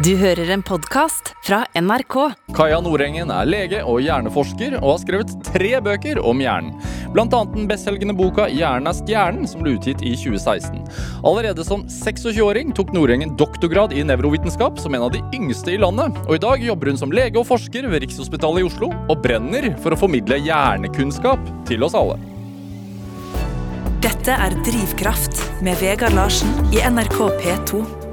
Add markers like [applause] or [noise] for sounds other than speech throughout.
Du hører en podkast fra NRK. Kaja Nordengen er lege og hjerneforsker og har skrevet tre bøker om hjernen. Blant annet den bestselgende boka 'Hjernen er stjernen', som ble utgitt i 2016. Allerede som 26-åring tok Nordengen doktorgrad i nevrovitenskap som en av de yngste i landet. Og i dag jobber hun som lege og forsker ved Rikshospitalet i Oslo og brenner for å formidle hjernekunnskap til oss alle. Dette er Drivkraft med Vegard Larsen i NRK P2.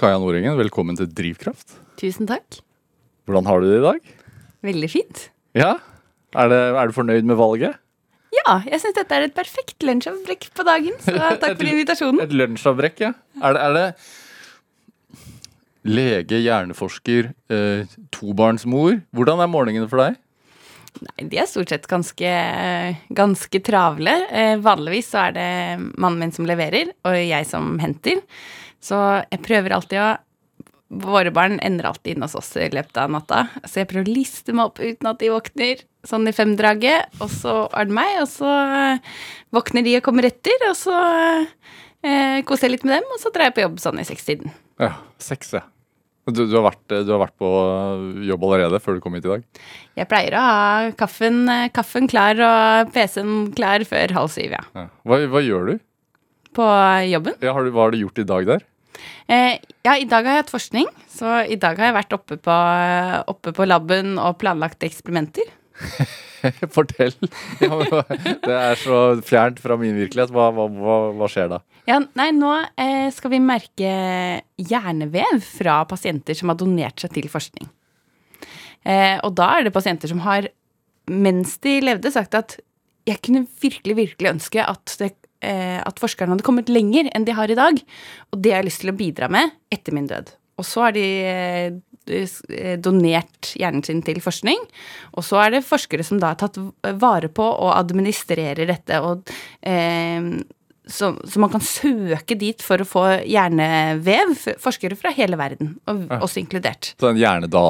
Kaja Nordengen, velkommen til Drivkraft. Tusen takk. Hvordan har du det i dag? Veldig fint. Ja? Er, det, er du fornøyd med valget? Ja, jeg syns dette er et perfekt lunsjavbrekk på dagen. Så [laughs] takk for invitasjonen. Et lunsjavbrekk, ja. Er det, er det lege, hjerneforsker, eh, tobarnsmor? Hvordan er morgenene for deg? Nei, de er stort sett ganske, ganske travle. Eh, vanligvis så er det mannen min som leverer, og jeg som henter. Så jeg prøver alltid å Våre barn ender alltid inne hos oss i løpet av natta, så jeg prøver å liste meg opp uten at de våkner, sånn i femdraget, og så er det meg, og så eh, våkner de og kommer etter, og så eh, koser jeg litt med dem, og så drar jeg på jobb sånn i sekstiden. Ja, seks, ja. Du, du, har vært, du har vært på jobb allerede før du kom hit i dag? Jeg pleier å ha kaffen, kaffen klar og PC-en klar før halv syv, ja. Ja. Hva, hva gjør du? På jobben. Ja, har du? Hva har du gjort i dag der? Eh, ja, i dag har jeg hatt forskning, så i dag har jeg vært oppe på, oppe på laben og planlagt eksperimenter. [laughs] Fortell. [laughs] Det er så fjernt fra min virkelighet. Hva, hva, hva, skjer da? Ja, nei, nå eh, skal vi merke hjernevev fra pasienter som har donert seg til forskning. Eh, og da er det pasienter som har, mens de levde, sagt at jeg kunne virkelig, virkelig ønske at, det, at forskerne hadde kommet lenger enn de har i dag. Og det har jeg lyst til å bidra med etter min død. Og så har de eh, eh, donert hjernen sin til forskning. Og så er det forskere som da har tatt vare på og administrerer dette. og eh, så, så man kan søke dit for å få hjernevev. Forskere fra hele verden, og oss inkludert. Så en hjerneda,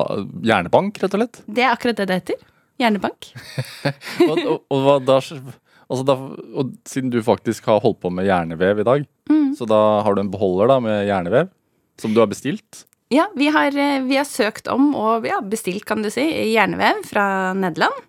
hjernebank, rett og slett? Det er akkurat det det heter. Hjernebank. [laughs] Og, og, og, hva da, altså da, og siden du faktisk har holdt på med hjernevev i dag, så da har du en beholder da med hjernevev som du har bestilt? Ja, vi har, eh, vi har søkt om og ja, bestilt, kan du si, hjernevev fra Nederland.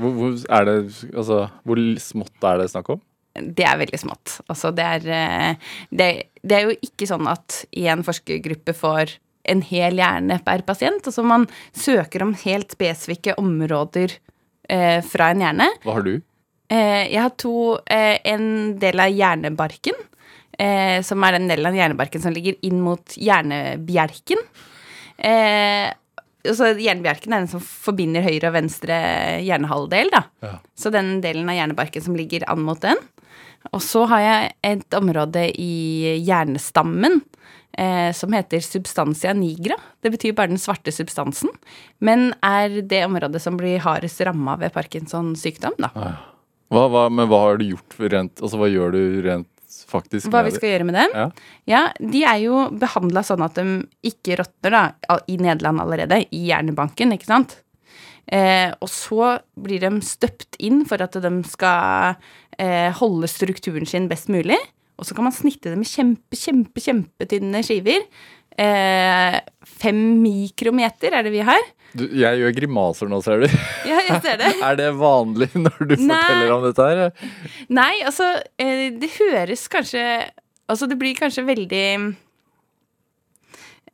Hvor, hvor, er det, altså, hvor smått er det snakk om? Det er veldig smått. Altså, det er, eh, det, det er jo ikke sånn at en forskergruppe får en hel hjerne per pasient. Altså man søker om helt spesifikke områder eh, fra en hjerne. Hva har du? Eh, jeg har to eh, En del av hjernebarken, eh, som er den delen av hjernebarken som ligger inn mot hjernebjelken. Eh, så Hjernebjelken er den som forbinder høyre og venstre hjernehalvdel. Ja. Så den delen av hjernebarken som ligger an mot den. Og så har jeg et område i hjernestammen eh, som heter substantia nigra. Det betyr bare den svarte substansen, men er det området som blir hardest ramma ved Parkinsons sykdom. da. Hva, hva, men hva har du gjort rent, altså hva gjør du rent faktisk Hva vi skal gjøre med dem? Ja. Ja, De er jo behandla sånn at de ikke råtner, da, i Nederland allerede, i hjernebanken, ikke sant? Eh, og så blir de støpt inn for at de skal eh, holde strukturen sin best mulig. Og så kan man snitte dem i kjempe, kjempe, kjempetynne skiver. Eh, fem mikrometer er det vi har. Du, jeg gjør grimaser nå, ser du. Ja, jeg ser det. [laughs] er det vanlig når du Nei. forteller om dette her? Nei, altså, eh, det høres kanskje Altså, det blir kanskje veldig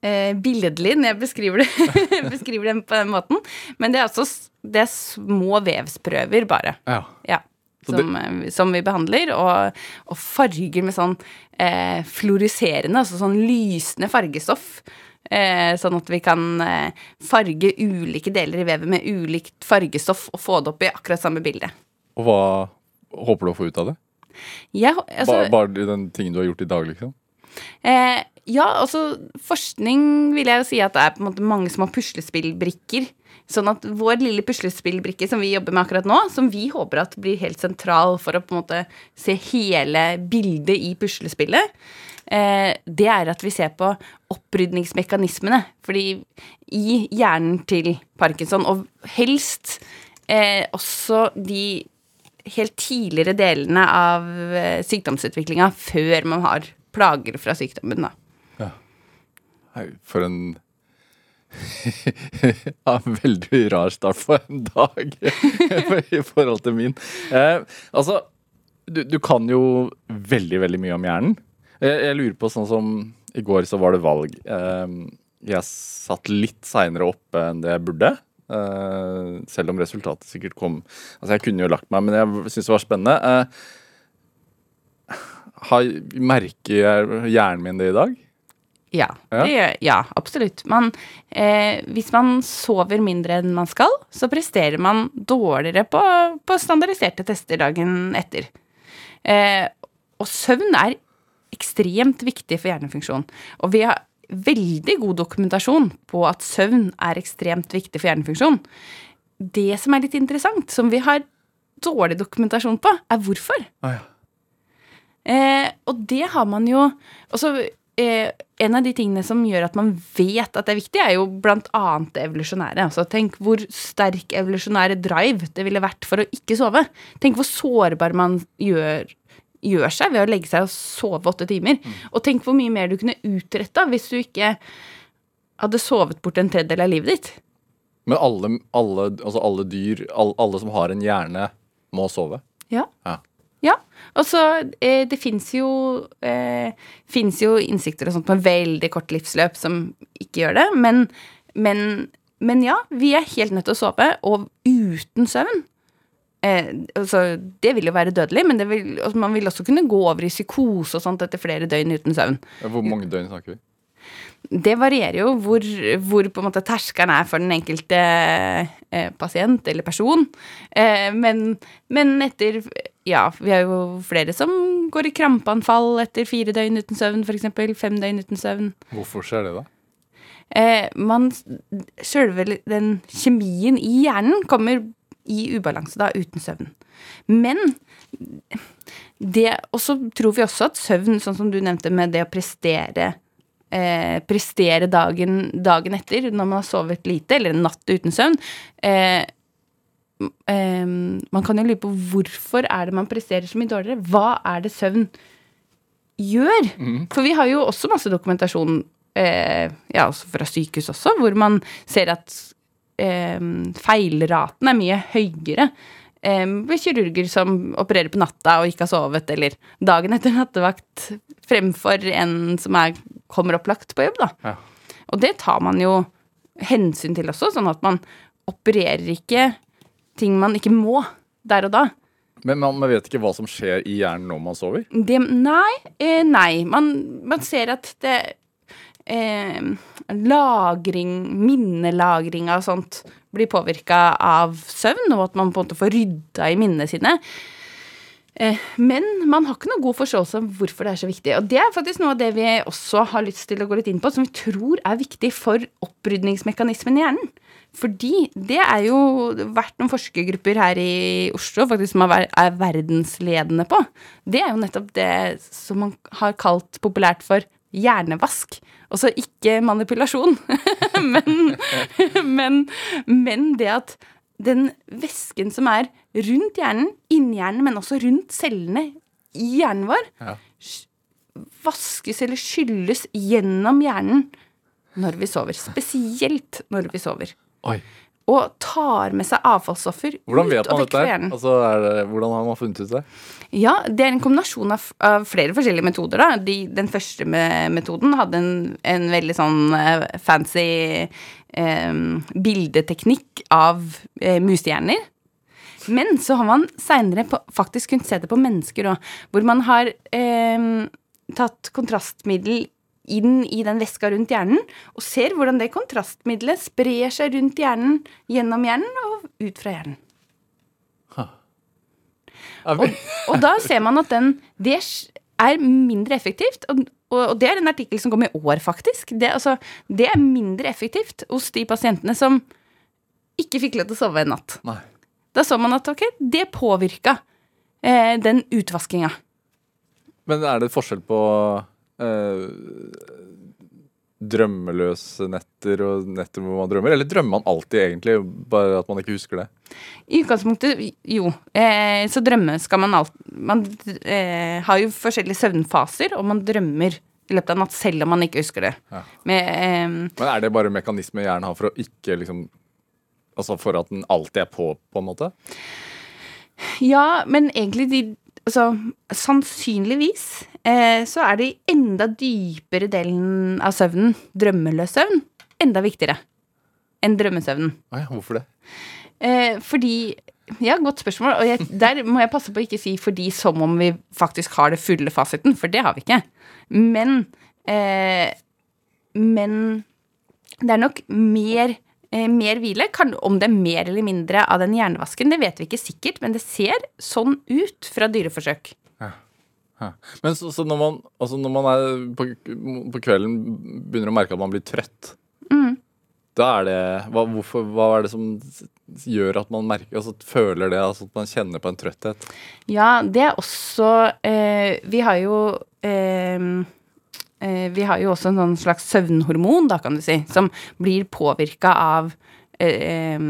eh, billedlig når jeg beskriver det, [laughs] beskriver det på den måten. Men det er altså det er små vevsprøver, bare. Ja. Ja. Som, eh, som vi behandler, og, og farger med sånn eh, fluorescerende, altså sånn lysende fargestoff. Eh, sånn at vi kan eh, farge ulike deler i vevet med ulikt fargestoff og få det opp i akkurat samme bilde. Og hva håper du å få ut av det? Ja, altså, bare, bare den tingen du har gjort i dag, liksom? Eh, ja, altså forskning vil jeg jo si at det er på en måte mange små puslespillbrikker. Sånn at vår lille puslespillbrikke som vi jobber med akkurat nå, som vi håper at blir helt sentral for å på en måte se hele bildet i puslespillet, det er at vi ser på opprydningsmekanismene. Fordi i hjernen til Parkinson, og helst eh, også de helt tidligere delene av eh, sykdomsutviklinga før man har plager fra sykdommen. Da. Nei, For en [laughs] ja, Veldig rar start på en dag [laughs] i forhold til min. Eh, altså, du, du kan jo veldig, veldig mye om hjernen. Jeg, jeg lurer på sånn som I går så var det valg. Eh, jeg satt litt seinere oppe enn det jeg burde. eh, selv om resultatet sikkert kom Altså, jeg kunne jo lagt meg, men jeg syntes det var spennende. Eh, har, merker hjernen min det i dag? Ja, gjør, ja absolutt. Man, eh, hvis man sover mindre enn man skal, så presterer man dårligere på, på standardiserte tester dagen etter. Eh, og søvn er ekstremt viktig for hjernefunksjon. Og vi har veldig god dokumentasjon på at søvn er ekstremt viktig for hjernefunksjon. Det som er litt interessant, som vi har dårlig dokumentasjon på, er hvorfor. Ah, ja. Eh, og det har man jo også, eh, En av de tingene som gjør at man vet at det er viktig, er jo annet det evolusjonære. Altså, tenk hvor sterk evolusjonære drive det ville vært for å ikke sove. Tenk hvor sårbar man gjør, gjør seg ved å legge seg og sove åtte timer. Og tenk hvor mye mer du kunne utretta hvis du ikke hadde sovet bort en tredjedel av livet ditt. Men alle, alle, altså alle dyr, alle, alle som har en hjerne, må sove? Ja. Ja. Ja. Altså, det fins jo, eh, jo innsikter og sånt med veldig kort livsløp som ikke gjør det, men, men, men ja, vi er helt nødt til å sove, og uten søvn eh, altså, Det vil jo være dødelig, men det vil, altså, man vil også kunne gå over i psykose og sånt etter flere døgn uten søvn. Hvor mange døgn snakker vi? Det varierer jo hvor, hvor på en måte terskelen er for den enkelte eh, pasient eller person. Eh, men, men etter Ja, vi har jo flere som går i krampeanfall etter fire døgn uten søvn, f.eks. Fem døgn uten søvn. Hvorfor skjer det, da? Eh, man Sjølve den kjemien i hjernen kommer i ubalanse da, uten søvn. Men det Og så tror vi også at søvn, sånn som du nevnte med det å prestere eh, prestere dagen, dagen etter når man har sovet lite, eller en natt uten søvn eh, eh, Man kan jo lure på hvorfor er det man presterer så mye dårligere. Hva er det søvn gjør? For vi har jo også masse dokumentasjon eh, ja, også fra sykehus også, hvor man ser at feilraten er mye høyere ved kirurger som opererer på natta og ikke har sovet, eller dagen etter nattevakt, fremfor en som er, kommer opplagt på jobb, da. Ja. Og det tar man jo hensyn til også, sånn at man opererer ikke ting man ikke må der og da. Men man, man vet ikke hva som skjer i hjernen når man sover? Det, nei, eh, nei. Man, man ser at det eh, Lagring, minnelagring av sånt blir påvirka av søvn, og at man på en måte får rydda i minnene sine. Eh, men man har ikke noe god forståelse av hvorfor det er så viktig. Og det er faktisk noe av det vi også har lyst til å gå litt inn på, som vi tror er viktig for opprydningsmekanismen i hjernen. Fordi det er jo vært noen forskergrupper her i Oslo faktisk som er verdensledende på. Det er jo nettopp det som man har kalt populært for hjernevask. Altså ikke manipulasjon, [laughs] men, men, men det at den væsken som er rundt hjernen, inni hjernen, men også rundt cellene i hjernen vår, Ja. vaskes eller skylles gjennom hjernen når vi sover. Spesielt når vi sover. Oi. Og tar med seg avfallsstoffer Hvordan ut vet og man dette? fra. Altså, det, hvordan har man funnet ut det? Ja, det er en kombinasjon av, av flere forskjellige metoder. Da. De, den første me- metoden hadde en, en veldig sånn eh, fancy eh, bildeteknikk av eh, musehjerner. Men så har man seinere faktisk kunnet se det på mennesker òg, hvor man har eh, tatt kontrastmiddel inn i den væska rundt hjernen, og ser hvordan det kontrastmiddelet sprer seg rundt hjernen, gjennom hjernen og ut fra hjernen. Er Og, og da ser man at den, det er mindre effektivt. Og, og det er en artikkel som kom i år, faktisk. Det, altså, det er mindre effektivt hos de pasientene som ikke fikk lov til å sove en natt. Nei. Da så man at ok, det påvirka eh, den utvaskinga. Men er det forskjell på eh, drømmeløse netter og netter hvor man drømmer? Eller drømmer man alltid egentlig, bare at man ikke husker det? I utgangspunktet, jo. Eh, så drømme skal man alt Man eh, har jo forskjellige søvnfaser, og man drømmer i løpet av natt, selv om man ikke husker det. Ja. Med, eh, Men er det bare mekanismer hjernen har for å ikke liksom Altså for at den alltid er på, på en måte? ja, men egentlig de Altså, sannsynligvis eh, så er det i enda dypere delen av søvnen, drømmeløs søvn, enda viktigere enn drømmesøvnen. Nei, hvorfor det? Eh, fordi Ja, godt spørsmål. Og jeg, der må jeg passe på å ikke si 'fordi' som om vi faktisk har det fulle fasiten, for det har vi ikke. Men eh, Men det er nok mer, mer hvile. Kan, om det er mer eller mindre av den hjernevasken, det vet vi ikke sikkert, men det ser sånn ut fra dyreforsøk. Ja. Men så, så når, man, altså når man er på, på kvelden begynner å merke at man blir trøtt, Mm. da er det hva, hvorfor, hva er det som gjør at man merker, altså føler det, altså at man kjenner på en trøtthet? Ja, det er også eh, Vi har jo eh, eh, Vi har jo også en sånn slags søvnhormon, da, kan du si, som blir påvirka av eh,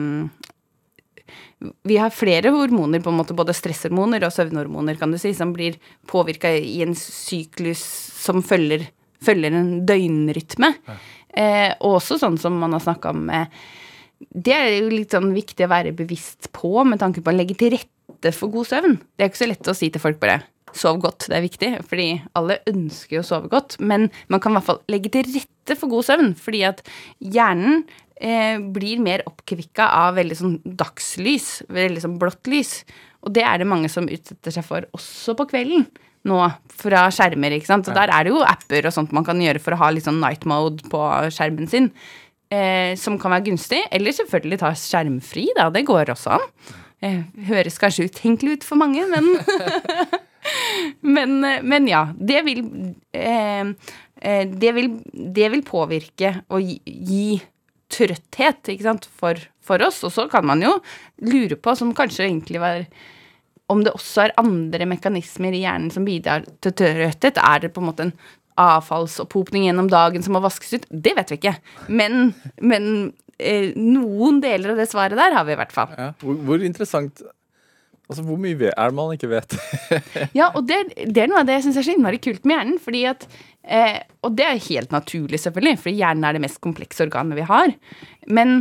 Vi har flere hormoner, på en måte, både stresshormoner og søvnhormoner, kan du si, som blir påvirka i en syklus som følger, følger en døgnrytme. Eh, også sånn som man har snakka om eh, det er jo litt sånn viktig å være bevisst på med tanke på å legge til rette for god søvn. Det er ikke så lett å si til folk bare sov godt, det er viktig, fordi alle ønsker å sove godt. Men man kan i hvert fall legge til rette for god søvn, fordi at hjernen eh, blir mer oppkvikka av veldig sånn dagslys, veldig sånn blått lys. Og det er det mange som utsetter seg for også på kvelden nå, fra skjermer, ikke sant. Og der er det jo apper og sånt man kan gjøre for å ha litt sånn night mode på skjermen sin eh, som kan være gunstig. Eller selvfølgelig ta skjermfri, da. Det går også an. Eh, høres kanskje utenkelig ut for mange, men [laughs] men, eh, men ja. Det vil, eh, eh, det vil Det vil påvirke og gi, gi trøtthet, ikke sant, for, for oss. Og så kan man jo lure på, som kanskje egentlig var om det også er andre mekanismer i hjernen som bidrar til trøtthet. Er det på en måte en avfallsopphopning gjennom dagen som må vaskes ut? Det vet vi ikke. Men, men eh, noen deler av det svaret der har vi i hvert fall. Ja. Hvor, hvor interessant Altså, Hvor mye er det man ikke vet? [laughs] Ja, og det, det er noe av det jeg syns er så innmari kult med hjernen. fordi at, eh, Og det er helt naturlig, selvfølgelig, fordi hjernen er det mest komplekse organet vi har. Men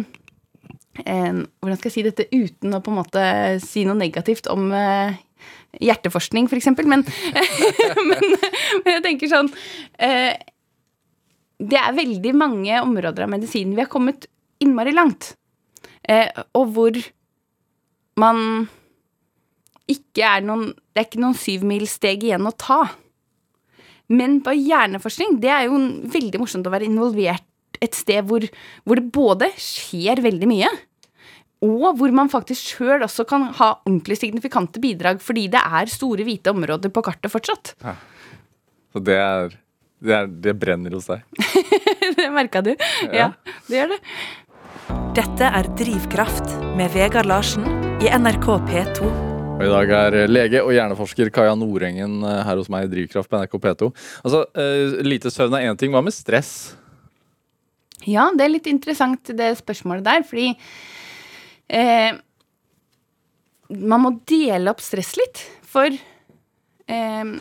eh, hvordan skal jeg si dette uten å på en måte si noe negativt om eh, hjerteforskning, f.eks. Men, [laughs] men, men jeg tenker sånn eh, Det er veldig mange områder av medisinen vi har kommet innmari langt. Eh, og hvor man ikke er noen Det er ikke noen syvmilssteg igjen å ta. Men på hjerneforskning, det er jo veldig morsomt å være involvert et sted hvor, hvor det både skjer veldig mye, og hvor man faktisk sjøl også kan ha ordentlig signifikante bidrag, fordi det er store, hvite områder på kartet fortsatt. Så det er Det, er, det brenner hos deg. [laughs] det merka du? Ja. det gjør det. Dette er Drivkraft med Vegard Larsen i NRK P2. Og I dag er lege og hjerneforsker Kaja Nordengen eh, her hos meg i Drivkraft på NRK P2. Altså, eh, Lite søvn er én ting. Hva med stress? Ja, det er litt interessant det spørsmålet der, fordi eh, man må dele opp stress litt. For eh,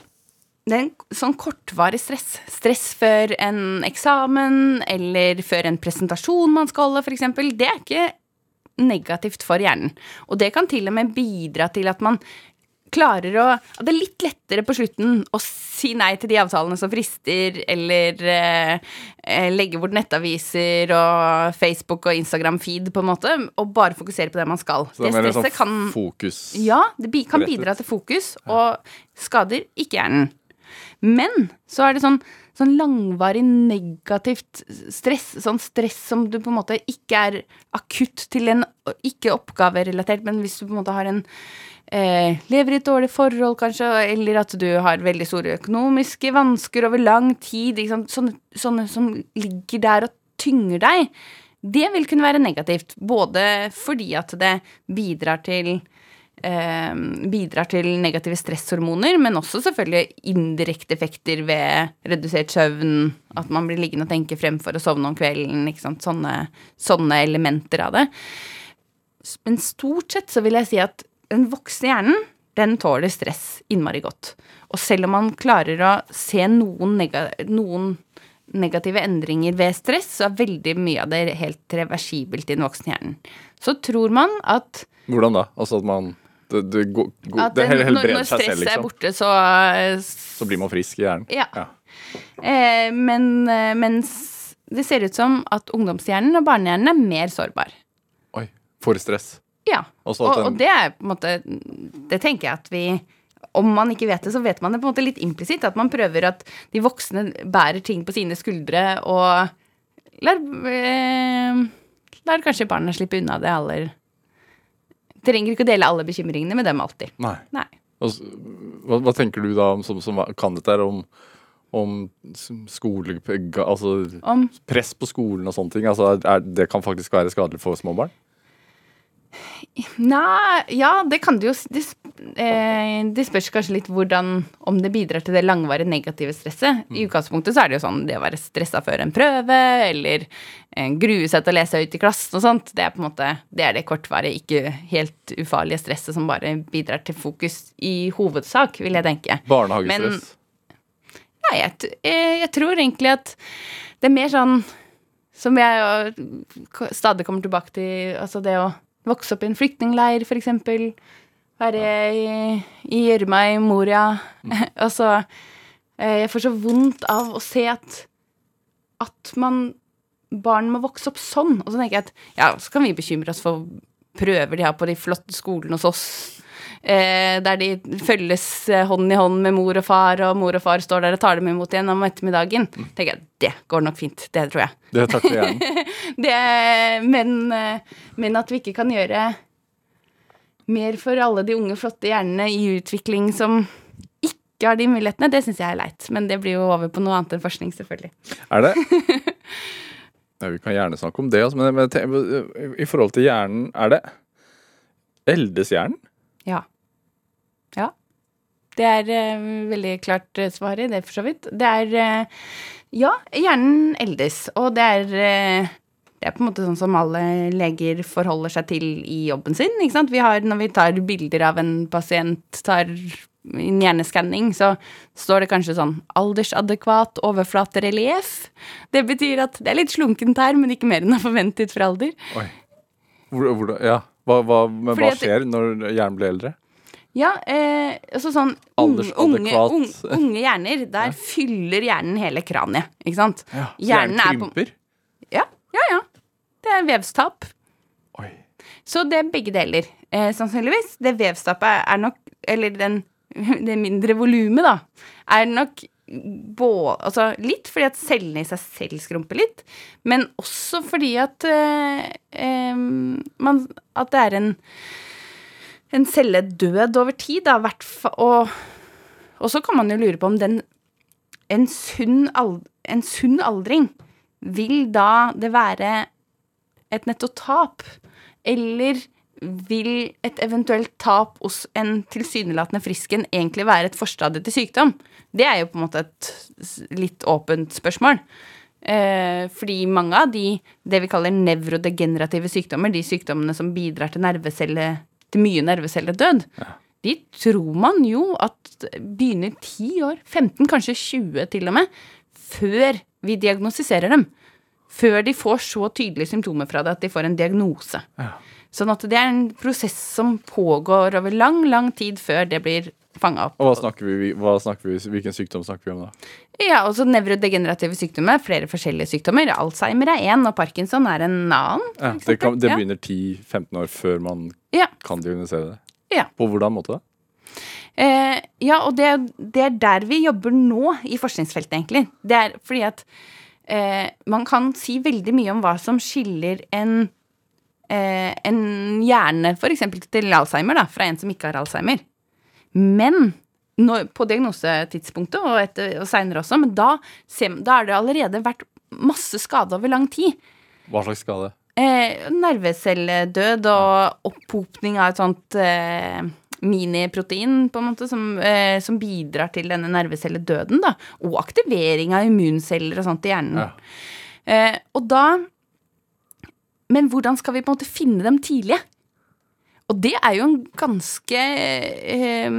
det er en sånn kortvarig stress. Stress før en eksamen eller før en presentasjon man skal holde, f.eks. Det er ikke negativt for hjernen. Og det kan til og med bidra til at man klarer å At det er litt lettere på slutten å si nei til de avtalene som frister, eller eh, eh, legge bort nettaviser og Facebook og Instagram-feed, på en måte, og bare fokusere på det man skal. Så det en stresset sånn fokus ja, det kan bidra til fokus, og skader ikke hjernen. Men så er det sånn, sånn langvarig negativt stress, sånn stress som du på en måte ikke er akutt til en ikke oppgaverelatert, men hvis du på en måte har en eh, lever i et dårlig forhold, kanskje, eller at du har veldig store økonomiske vansker over lang tid? Sånne, sånne som ligger der og tynger deg, det vil kunne være negativt. Både fordi at det bidrar til eh, bidrar til negative stresshormoner, men også selvfølgelig indirekte effekter ved redusert søvn, at man blir liggende og tenke fremfor å sovne om kvelden? Sånne, sånne elementer av det. Men stort sett så vil jeg si at den voksne hjernen, den tåler stress innmari godt. Og selv om man klarer å se noen, nega noen negative endringer ved stress, så er veldig mye av det helt reversibelt i den voksne hjernen. Så tror man at, Hvordan da? Altså at man Det, det, går, går, at det hel- når, helbreder når seg stresset er liksom. borte, så, Så blir man frisk i hjernen. Ja. Ja. Eh, men eh, mens det ser ut som at ungdomshjernen og barnehjernen er mer sårbar. Oi. For stress. Ja. Og, og det er på en måte Det tenker jeg at vi Om man ikke vet det, så vet man det på en måte litt implisitt. At man prøver at de voksne bærer ting på sine skuldre og lar, eh, lar kanskje barna slippe unna det aller Trenger ikke å dele alle bekymringene med dem alltid. Nei. Nei. Og hva, hva tenker du da, som, som kan dette her, om, om skole... Altså Om press på skolen og sånne ting. Altså, er, det kan faktisk være skadelig for små barn? Nei, ja, det kan du jo Det, eh, det spørs kanskje litt hvordan Om det bidrar til det langvarige negative stresset. I utgangspunktet så er det jo sånn det å være stressa før en prøve, eller eh, grue seg til å lese høyt i klassen og sånt. Det er på en måte Det er det kortvarige, ikke helt ufarlige stresset som bare bidrar til fokus i hovedsak, vil jeg tenke. Barnehagestress? Nei, jeg, eh, jeg tror egentlig at det er mer sånn som jeg stadig kommer tilbake til, altså det å vokse opp i en flyktningleir, eksempel. Være i i gjørma i Moria. [laughs] altså eh, Jeg får så vondt av å se at at man barn må vokse opp sånn. Og så tenker jeg at ja, så kan vi bekymre oss for prøver de har på de flotte skolene hos oss. Eh, der de følges eh, hånd i hånd med mor og far, og mor og far står der og tar dem imot igjen om ettermiddagen. tenker jeg, Det går nok fint. Det tror jeg. Det takler hjernen. [laughs] Det, men, eh, men at vi ikke kan gjøre mer for alle de unge, flotte hjernene i utvikling som ikke har de mulighetene, det syns jeg er leit. Men det blir jo over på noe annet enn forskning, selvfølgelig. Er det? [laughs] Ja, vi kan gjerne snakke om det, men, men i forhold til hjernen, er det Eldes hjernen? Ja. Ja. Det er eh, veldig klart eh, svar i det, for så vidt. Det er eh, Ja, hjernen eldes, og det er eh, det er på en måte sånn som alle leger forholder seg til i jobben sin. ikke sant? Vi har, når vi tar bilder av en pasient, tar en hjerneskanning, så står det kanskje sånn aldersadekvat overflaterelief. Det betyr at det er litt slunkent her, men ikke mer enn er forventet for alder. Oi. Hvor, hvor, ja. Hva, hva, men hva skjer når hjernen blir eldre? Ja, eh, altså sånn unge, unge, unge, hjerner, der fyller hjernen hele kraniet, ikke sant? Ja, så Hjernen er på- krymper? Ja, ja, ja. Det er vevstap. Oi. Så det er begge deler, eh, sannsynligvis. Det vevstapet er nok, eller den, [laughs] det mindre volumet, da, er nok både, altså litt fordi at cellene i seg selv skrumper litt, men også fordi at eh, eh, man, at det er en en celledød over tid, da, hvert og, og så kan man jo lure på om den en sunn, ald, en sunn aldring vil da det være et nettotap, eller vil et eventuelt tap hos en tilsynelatende frisk en egentlig være et forstadie til sykdom? Det er jo på en måte et litt åpent spørsmål. Eh, fordi mange av de det vi kaller nevrodegenerative sykdommer, de sykdommene som bidrar til, nervecelle, til mye nervecelledød, de tror man jo at begynner 10 år, 15, kanskje 20 til og med, før vi diagnostiserer dem. Før de får så tydelige symptomer fra det at de får en diagnose. Sånn at det er en prosess som pågår over lang, lang tid før det blir fanga opp. Og hva snakker vi, hva snakker vi, hvilken sykdom snakker vi om da? Ja, også nevrodegenerative sykdommer. Flere forskjellige sykdommer. Alzheimer er én, og parkinson er en annen. Ja, det, kan, det begynner 10-15 år før man Ja. kan diagnosere det. Ja. På hvordan måte da? Eh, ja, og det, det er der vi jobber nå i forskningsfeltet, egentlig. Det er fordi at eh, man kan si veldig mye om hva som skiller en, eh, en hjerne, f.eks. til Alzheimer, da, fra en som ikke har Alzheimer. Men når, på diagnosetidspunktet og, etter- og seinere også, men da, da har det allerede vært masse skade over lang tid. Hva slags skade? Eh, nervecelledød og opphopning av et sånt eh, miniprotein, på en måte, som, eh, som bidrar til denne nervecelledøden, da. Og aktivering av immunceller og sånt i hjernen. Ja. Eh, og da Men hvordan skal vi på en måte finne dem tidlige? Og det er jo en ganske, eh,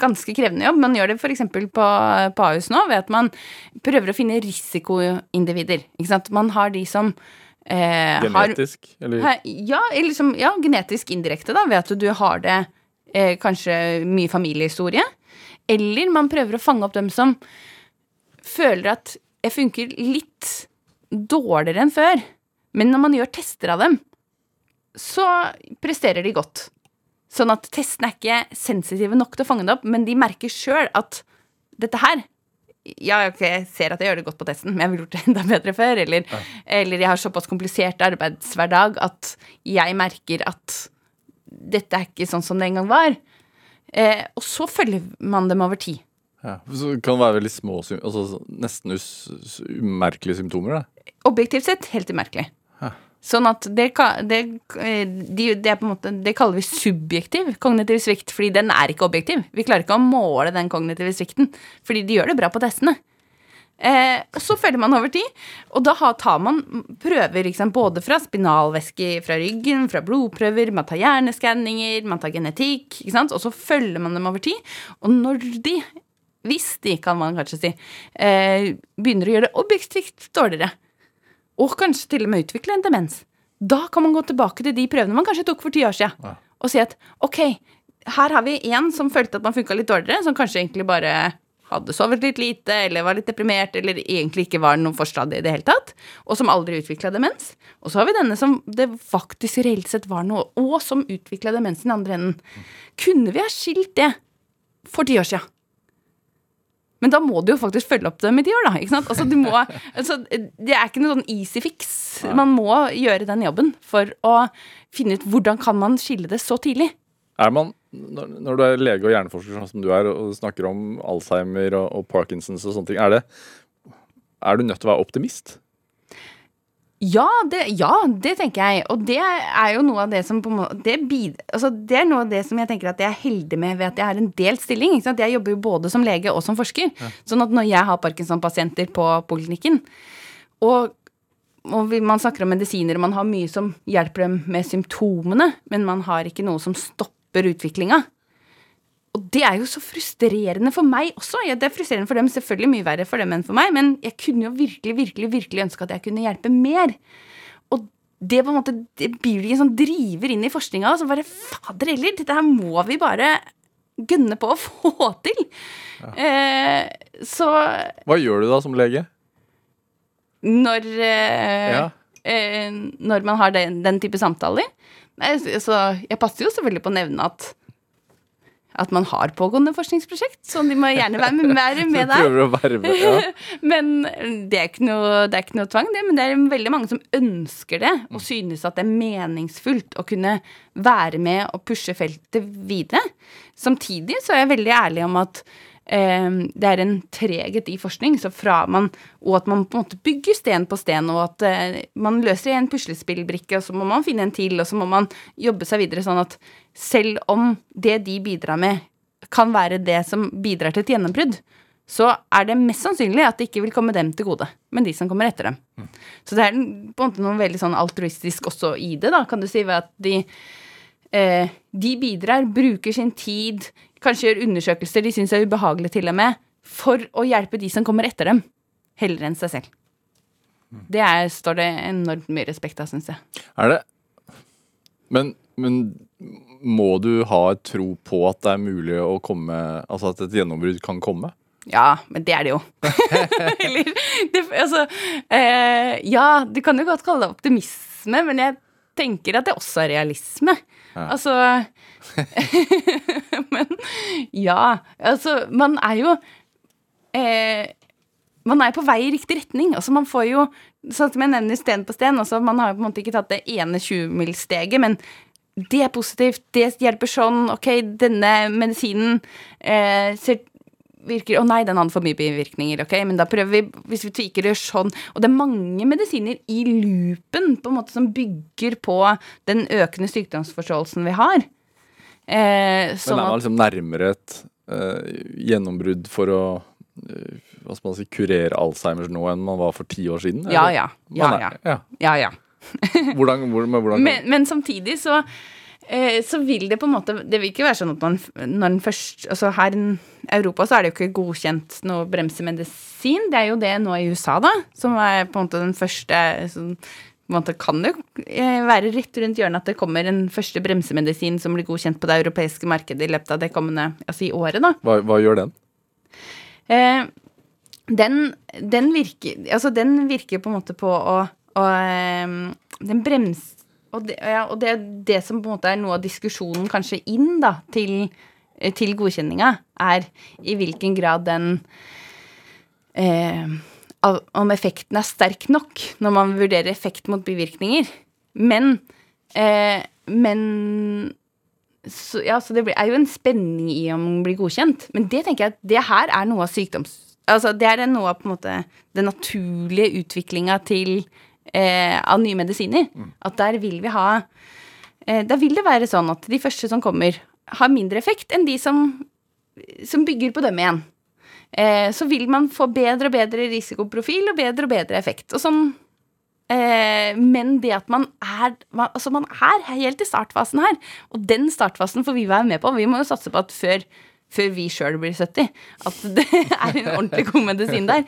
ganske krevende jobb. Man gjør det f.eks. på, på Ahus nå ved at man prøver å finne risikoindivider. Ikke sant? Man har de som eh, har Genetisk, eller Ja, eller liksom, ja, genetisk indirekte, da, ved at du har det eh, kanskje mye familiehistorie. Eller man prøver å fange opp dem som føler at jeg funker litt dårligere enn før. Men når man gjør tester av dem, så presterer de godt. Sånn at testene er ikke sensitive nok til å fange det opp, men de merker sjøl at dette her ja, ok, jeg ser at jeg gjør det godt på testen, men jeg ville gjort det enda bedre før. Eller, eller jeg har såpass komplisert arbeidshverdag at jeg merker at dette er ikke sånn som det en gang var. Eh, og så følger man dem over tid. ja. Så det kan være veldig små, altså nesten umerkelige symptomer. Da. Objektivt sett helt umerkelig. Sånn at det, det, eh, de, det, måte, det kaller vi subjektiv kognitiv svikt, fordi den er ikke objektiv. Vi klarer ikke å måle den kognitive svikten, fordi de gjør det bra på testene. Eh, og så følger man over tid, og da tar man prøver liksom, både fra spinalvæske fra ryggen, fra blodprøver, man tar hjerneskanninger, man tar genetikk, og så følger man dem over tid. Og når de, hvis de, kan man kanskje si, eh, begynner å gjøre det objektivt dårligere, og kanskje til og med utvikle en demens, da kan man gå tilbake til de prøvene man kanskje tok for ti år siden, Ja. og si at ok, her har vi en som følte at man funka litt dårligere, som kanskje egentlig bare hadde sovet litt lite, eller var litt deprimert, eller egentlig ikke var noe forstadie i det hele tatt, og som aldri utvikla demens. Og så har vi denne som det faktisk reelt sett var noe, og som utvikla demensen i andre enden. Kunne vi ha skilt det for ti år siden? Men da må du jo faktisk følge opp dem i ti år, da. ikke sant? Altså, du må, altså, det er ikke noe sånn easy fix. Man må gjøre den jobben for å finne ut hvordan kan man skille det så tidlig. Er man, når, når du er lege og hjerneforsker sånn som du er, og snakker om Alzheimer og, og Parkinsons og sånne ting, er, det, er du nødt til å være optimist? Ja det, ja, det tenker jeg. Og det er jo noe av det som måte det, bid, altså det er noe av det som jeg tenker at jeg er heldig med ved at jeg har en delt stilling. Jeg jobber jo både som lege og som forsker. Sånn at når jeg har Parkinson-pasienter på poliklinikken, og, og man snakker om medisiner, og man har mye som hjelper dem med symptomene, men man har ikke noe som stopper utviklinga. Og det er jo så frustrerende for meg også. Ja, det er frustrerende for dem, selvfølgelig mye verre for dem enn for meg, men jeg kunne jo virkelig, virkelig, virkelig ønske at jeg kunne hjelpe mer. Og det på en måte, det blir jo en sånn driver inn i forskninga, og så bare fader heller, dette her må vi bare gønne på å få til. Eh, så Hva gjør du da som lege? når eh, Ja. eh, Når man har den, den type samtaler så- så jeg passer jo selvfølgelig på å nevne at at man har pågående forskningsprosjekt, så de må gjerne være med, [laughs] være med der. prøver å verve ja. [laughs] Men det er, ikke noe, det er ikke noe tvang, det. Men det er veldig mange som ønsker det, og synes at det er meningsfullt å kunne være med og pushe feltet videre. Samtidig så er jeg veldig ærlig om at eh, det er en treghet i forskning, så fra man, og at man på en måte bygger sten på sten, og at eh, man løser en puslespillbrikke, og så må man finne en til, og så må man jobbe seg videre sånn at selv om det de bidrar med, kan være det som bidrar til et gjennombrudd, så er det mest sannsynlig at det ikke vil komme dem til gode, men de som kommer etter dem. Så det er på en måte noe veldig sånn altruistisk også i det, da, kan du si, ved at de eh, de bidrar, bruker sin tid, kanskje gjør undersøkelser de syns er ubehagelige til og med, for å hjelpe de som kommer etter dem, heller enn seg selv. Det er, står det enormt mye respekt av, syns jeg. Er det men, men må du ha et tro på at det er mulig å komme Altså at et gjennombrudd kan komme? Ja, men det er det jo. [laughs] Eller det, Altså eh, Ja, du kan jo godt kalle det optimisme, men jeg tenker at det også er realisme. Altså [laughs] Men ja. Altså, man er jo eh, Man er på vei i riktig retning. Altså, man får jo Sånn som jeg nevner sten på sten. Altså, man har jo på en måte ikke tatt det ene 20-milssteget, men det er positivt, det hjelper sånn, ok, denne medisinen eh, ser virker Å nei, den hadde for mye bivirkninger. ok, Men da prøver vi Hvis vi tweaker det sånn Og det er mange medisiner i loopen på en måte som bygger på den økende sykdomsforståelsen vi har. Eh, Men sånn er man liksom nærmere et eh, gjennombrudd for å eh, hva skal man si, kurere Alzheimers nå enn man var for ti år siden? Ja, ja. Ja, ja. ja. Ja, [laughs] ja. Hvordan, hvordan, hvordan Men, men samtidig så så vil det på en måte Det vil ikke være sånn at man når den først Altså her i Europa så er det jo ikke godkjent noe bremsemedisin. Det er jo det nå i USA, da, som er på en måte den første sånn, på en måte kan det jo eh, være rett rundt hjørnet at det kommer en første bremsemedisin som blir godkjent på det europeiske markedet i løpet av det kommende altså i året, da. Hva, hva gjør den? Eh, den, den, virker Altså, den virker på en måte på å, å eh, Den brems... Og, det, ja, og det er det som på en måte er noe av diskusjonen kanskje inn da, til, til godkjenninga, er i hvilken grad den eh, Om effekten er sterk nok når man vurderer effekt mot bivirkninger. Men eh, Men så, ja, så det er jo en spenning i om den blir godkjent. Men det tenker jeg at det her er noe av sykdoms... Altså, det er noe av på en måte den naturlige utviklinga til eh, av nye medisiner. Mm. At der vil vi ha eh, Der vil det være sånn at de første som kommer, har mindre effekt enn de som, som bygger på dem igjen. Eh, så vil man få bedre og bedre risikoprofil og bedre og bedre effekt. Og sånn Eh, men det at man er man, Altså, man er helt i startfasen her. Og den startfasen får vi være med på. Vi må jo satse på at før, før vi sjøl blir 70, at det [laughs] er en ordentlig god medisin der.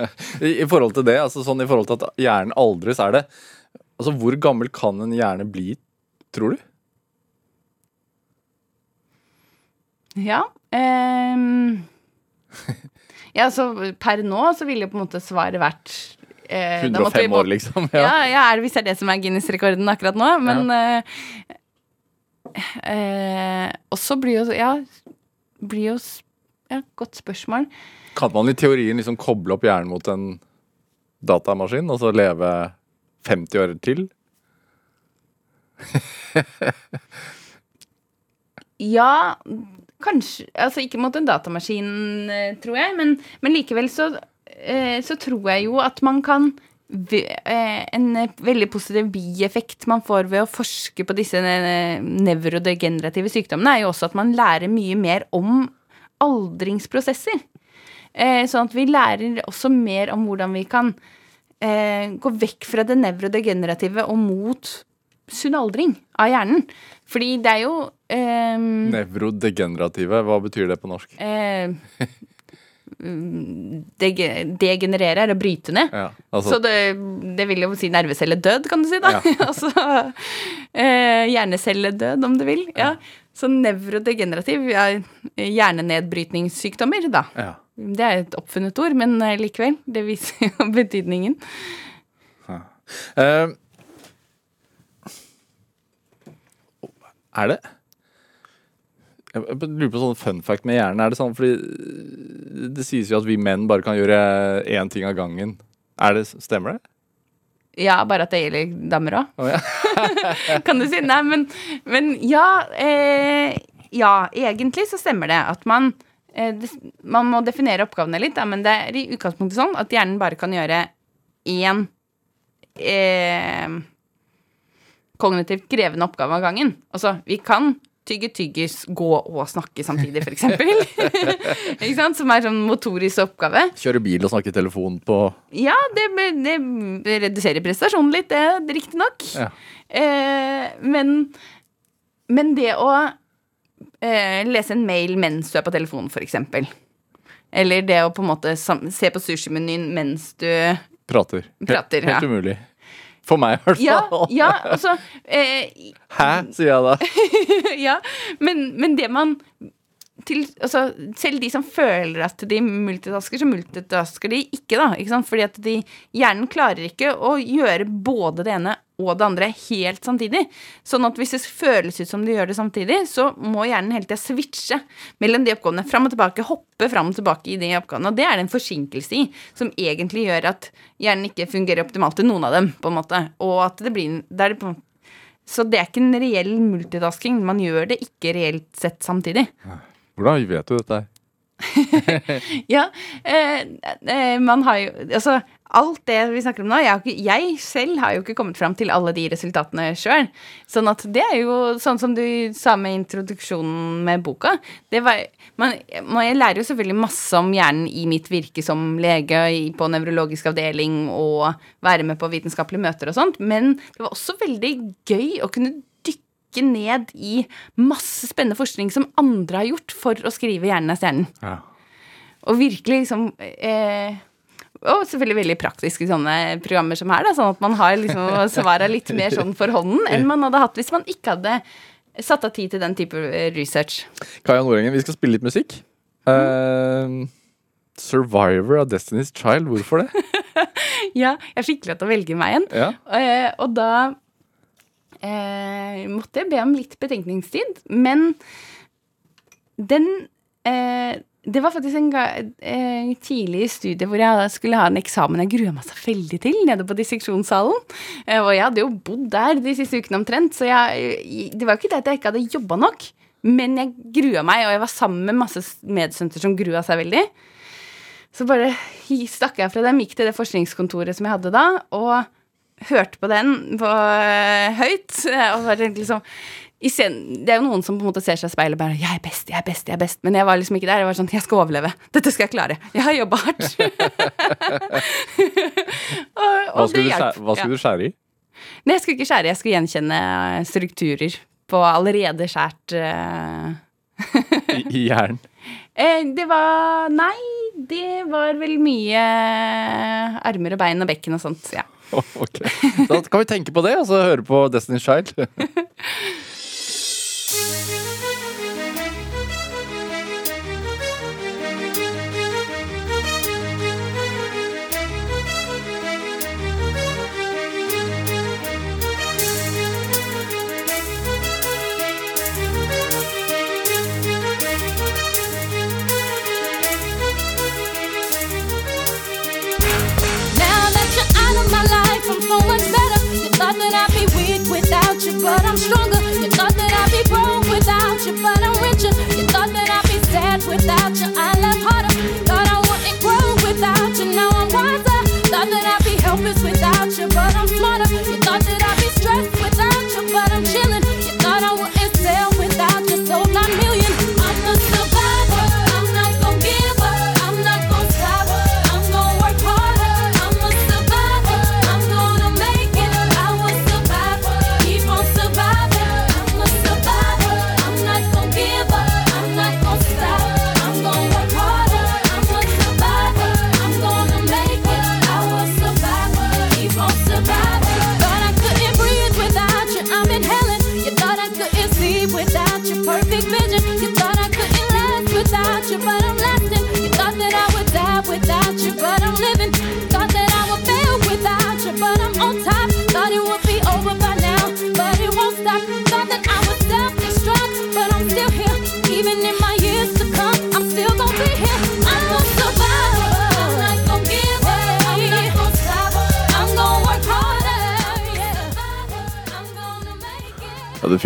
[laughs] I, forhold til det, altså sånn i forhold til at hjernen aldres, er det Altså, hvor gammel kan en hjerne bli, tror du? Ja. um, ja, så per nå så ville jo på en måte svaret vært eh, da måtte vi 105 må- år, liksom? Ja, Ja. ja er det, hvis det er det som er Guinness-rekorden akkurat nå. Men eh, eh, også blir jo Ja, blir jo ja, Godt spørsmål. Kan man i teorien liksom koble opp hjernen mot en datamaskin og så leve 50 år til? [laughs] Ja, kanskje Altså ikke mot en datamaskin, eh, tror jeg, men, men likevel så, eh, så tror jeg jo at man kan En veldig positiv bieffekt man får ved å forske på disse eh, nevrodegenerative sykdommene, er jo også at man lærer mye mer om aldringsprosesser. Eh, Sånn at vi lærer også mer om hvordan vi kan eh, gå vekk fra det nevrodegenerative og mot sunn aldring av hjernen. Fordi det er jo eh, Nevrodegenerative, hva betyr det på norsk? eh, Degenerere er å bryte ned. Ja, Så altså, det, det vil jo si nervecelledød, kan du si, da. [laughs] altså eh, hjernecelledød, om du vil. Ja. Så nevrodegenerativ er hjernenedbrytningssykdommer, da. ja. Det er et oppfunnet ord, men eh, likevel. Det viser jo [laughs] betydningen. Uh, er det Jeg lurer på sånn fun fact med hjernen. Er det sånn fordi det sies jo at vi menn bare kan gjøre én ting av gangen. Er det, stemmer det? Ja, bare at det gjelder damer òg. Oh, ja. [laughs] kan du si. Nei, men, men ja eh, Ja, egentlig så stemmer det at man eh, Man må definere oppgavene litt, da, men det er i utgangspunktet sånn at hjernen bare kan gjøre én eh, kognitivt krevende oppgave av gangen. Altså, vi kan tygge tyggis, gå og snakke samtidig, eksempel. [laughs] Ikke sant? Som er sånn motorisk oppgave. Kjøre bil og snakke i telefon på Ja, det, det reduserer prestasjonen litt, det, riktignok. Ja. Eh, men, men det å eh, lese en mail mens du er på telefonen, eksempel. Eller det å på en måte se på sushimenyen mens du prater. Prater, Helt ja. umulig. For meg, i hvert Ja, fall. ja altså eh, Hæ, sier jeg da. [laughs] ja, men, men det man til, altså, Selv de som føler at de multitasker, så multitasker de ikke, da. Ikke sant? Fordi at de, hjernen klarer ikke å gjøre både det ene og det andre helt samtidig. Sånn at hvis det føles ut som de gjør det samtidig, så må hjernen hele tida switche mellom de oppgavene. Fram og tilbake, hoppe fram og tilbake i de oppgavene. Og det er det en forsinkelse i, som egentlig gjør at hjernen ikke fungerer optimalt til noen av dem, på en måte. Og at det blir det er på så det er ikke en reell multitasking. Man gjør det ikke reelt sett samtidig. Hvordan vet du dette? [laughs] Ja, eh, eh, man har jo Altså, alt det vi snakker om nå jeg, har ikke, jeg selv har jo ikke kommet fram til alle de resultatene sjøl. Sånn at det er jo sånn som du sa med introduksjonen med boka. Det var, man, man, jeg lærer jo selvfølgelig masse om hjernen i mitt virke som lege på nevrologisk avdeling og være med på vitenskapelige møter og sånt, men det var også veldig gøy å kunne dykke ned i masse spennende forskning som andre har gjort for å skrive 'Hjernen er stjernen'. Ja. Og virkelig liksom eh, Og selvfølgelig veldig praktiske sånne programmer som her, da, sånn at man har liksom svara litt mer sånn for hånden enn man hadde hatt hvis man ikke hadde satt av tid til den type research. Kaja Nordengen, vi skal spille litt musikk. Eh, Survivor av Destiny's Child, hvorfor det? [laughs] Ja, jeg fikk lov til å velge meg en. Ja. Uh, og da uh, måtte jeg be om litt betenkningstid. Men den eh, Det var faktisk en ga, eh, tidlig studie hvor jeg skulle ha en eksamen jeg grua meg så veldig til, nede på disseksjonssalen. Eh, og jeg hadde jo bodd der de siste ukene omtrent, så jeg, det var jo ikke det at jeg ikke hadde jobba nok. Men jeg grua meg, og jeg var sammen med masse medstudenter som grua seg veldig. Så bare stakk jeg fra dem, gikk til det forskningskontoret som jeg hadde da, og hørte på den på øh, høyt. Og bare liksom scenen, Det er jo noen som på en måte ser seg i speilet og bare 'Jeg er best, jeg er best, jeg er best'. Men jeg var liksom ikke der. Jeg var sånn 'Jeg skal overleve. Dette skal jeg klare. Jeg har jobba hardt'. [laughs] og, Hva skulle, det du hva skulle Ja. du skjære i? Nei, jeg skulle ikke skjære. Jeg skulle gjenkjenne strukturer på allerede skjært uh... I, i hjernen? [laughs] Eh, det var Nei, det var vel mye armer og bein og bekken og sånt. Ja. [laughs] Ok. Da kan vi tenke på det, og så høre på Destiny's Child. Without you, but I'm stronger. You thought that I'd be broke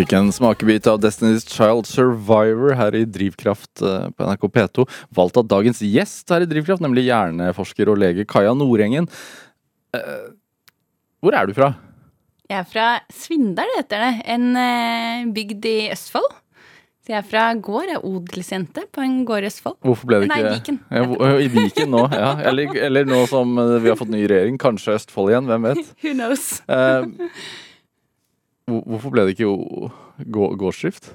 fikk en smakebit av Destiny's Child Survivor her i Drivkraft eh, på NRK P2. Valgt av dagens gjest her i Drivkraft, nemlig hjerneforsker og lege Kaja Nordengen. Eh, hvor er du fra? Jeg er fra Svindal, heter det. En eh, bygd i Østfold. Så jeg er fra gård. Jeg er odelsjente på en gård i Østfold. Hvorfor ble det Nei, ikke Viken. Ja, I Viken nå, ja. Eller, eller nå som vi har fått ny regjering, kanskje Østfold igjen, hvem vet. [laughs] Who knows? Hvor- hvorfor ble det ikke gårdsdrift?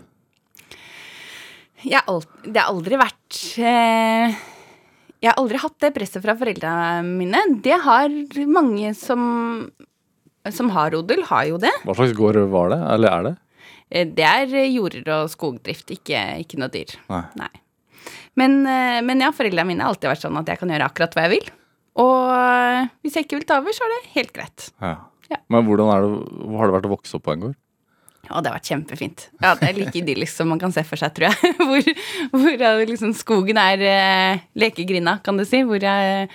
Jeg alt, det har aldri vært eh, Jeg har aldri hatt det presset fra foreldrene mine. Det har mange som, som har odel, har jo det. Hva slags gård var det, eller er det? Eh, Det er jorder og skogdrift, ikke, ikke noe dyr. Nei. Men, eh, men ja, foreldrene mine har alltid vært sånn at jeg kan gjøre akkurat hva jeg vil. Og eh, hvis jeg ikke vil ta over, så er det helt greit. Ja. Ja. Men hvordan det, har det vært å vokse opp på en gård? Ja, det har vært kjempefint. Ja, det er like idyllisk som man kan se for seg, tror jeg. [laughs] Hvor, hvor liksom skogen er eh, lekegrinda, kan du si. Hvor jeg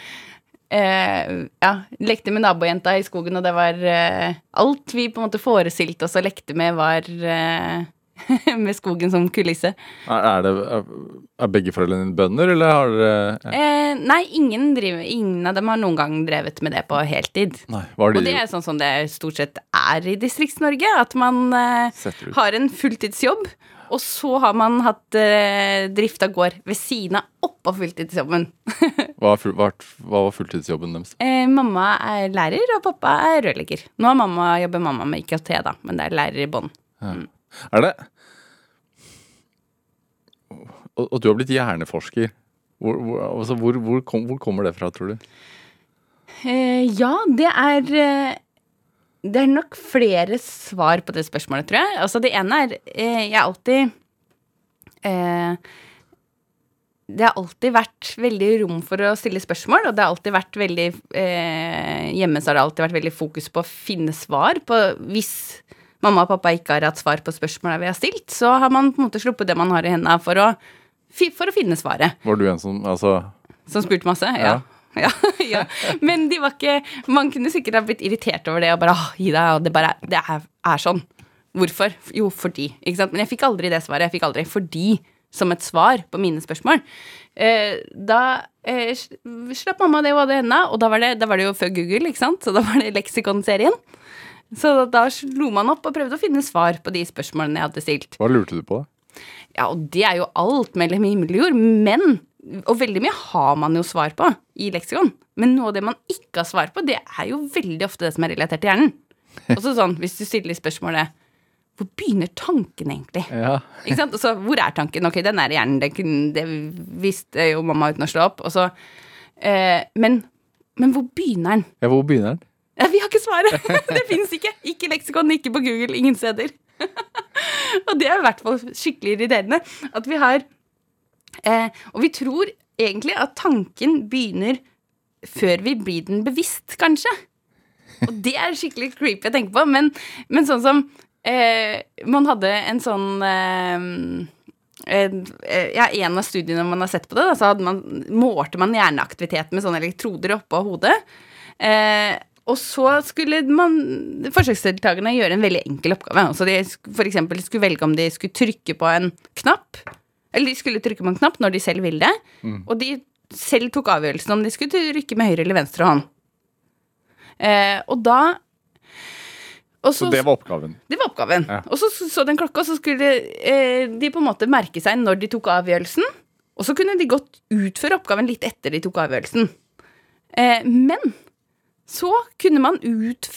eh, ja, lekte med nabojenta i skogen, og det var eh, Alt vi på en måte forestilte oss og lekte med, var eh, [laughs] med skogen som kulisse. Er, det, er, begge foreldrene dine bønder, eller har dere Eh, nei, ingen, driver, ingen av dem har noen gang drevet med det på heltid. Nei, har Og det er sånn som det stort sett er i Distrikts-Norge. At man eh, har en fulltidsjobb, og så har man hatt eh, drift av gård ved siden av oppå fulltidsjobben. [laughs] Hva, full, hva, hva var fulltidsjobben deres? eh, mamma er lærer, og pappa er rørlegger. Nå har mamma, jobber mamma med IKT, da, men det er lærer i bånn. Ja. Er det Og, og du har blitt hjerneforsker. Hvor, hvor, altså, hvor, kom, hvor kommer det fra, tror du? Eh, ja, det er eh, Det er nok flere svar på det spørsmålet, tror jeg. Altså, det ene er eh, Jeg har alltid eh, Det har alltid vært veldig rom for å stille spørsmål, og det har alltid vært veldig eh, Hjemme så har det alltid vært veldig fokus på å finne svar på Hvis mamma og pappa ikke har hatt svar på spørsmåla vi har stilt, så har man på en måte sluppet det man har i hendene for for å finne svaret. Var du en som Altså Som spurte masse? Ja. Ja, [laughs] ja. Men de var ikke Man kunne sikkert ha blitt irritert over det og bare «Åh, gi deg, og det bare Det er, er sånn. Hvorfor? Jo, fordi. Ikke sant? Men jeg fikk aldri det svaret. Jeg fikk aldri fordi som et svar på mine spørsmål. Eh, da eh, slapp mamma det hun hadde i hendene, og da var, det, da var det jo før Google, ikke sant? Så da var det leksikonserien. Så da slo man opp og prøvde å finne svar på de spørsmålene jeg hadde stilt. Hva lurte du på? da? Ja, og det er jo alt mellom himmel og jord, men Og veldig mye har man jo svar på i leksikon, men noe av det man ikke har svar på, det er jo veldig ofte det som er relatert til hjernen. [laughs] Også sånn, hvis du stiller spørsmålet Hvor begynner tanken egentlig? Ja. Ikke sant? Og så, hvor er tanken? Ok, den er i hjernen, det, det visste jo mamma uten å slå opp. Og så, eh, men, men hvor begynner den? ja hvor begynner den? Ja, vi har ikke svaret! [laughs] Det fins ikke. Ikke leksikon, ikke på Google, ingen steder. [laughs] og det er i hvert fall skikkelig irriterende. At vi har eh, Og vi tror egentlig at tanken begynner før vi blir den bevisst, kanskje. Og det er skikkelig creepy å tenke på, men, men sånn som eh, Man hadde en sånn eh, eh, ja, en av studiene man har sett på det, da, så man, målte man hjerneaktivitet med sånne elektroder oppå hodet. Eh, og så skulle man, forsøksdeltakerne gjøre en veldig enkel oppgave. Altså de eksempel skulle velge om de skulle trykke på en knapp, eller de skulle trykke på en knapp når de selv ville det, og de selv tok avgjørelsen om de skulle trykke med høyre eller venstre hånd. Eh, og da og Så det var oppgaven. det var oppgaven. Ja. Og så så den klokka, så skulle eh, de på en måte merke seg når de tok avgjørelsen. Og så kunne de godt utføre oppgaven litt etter de tok avgjørelsen. Eh, men så kunne man ut...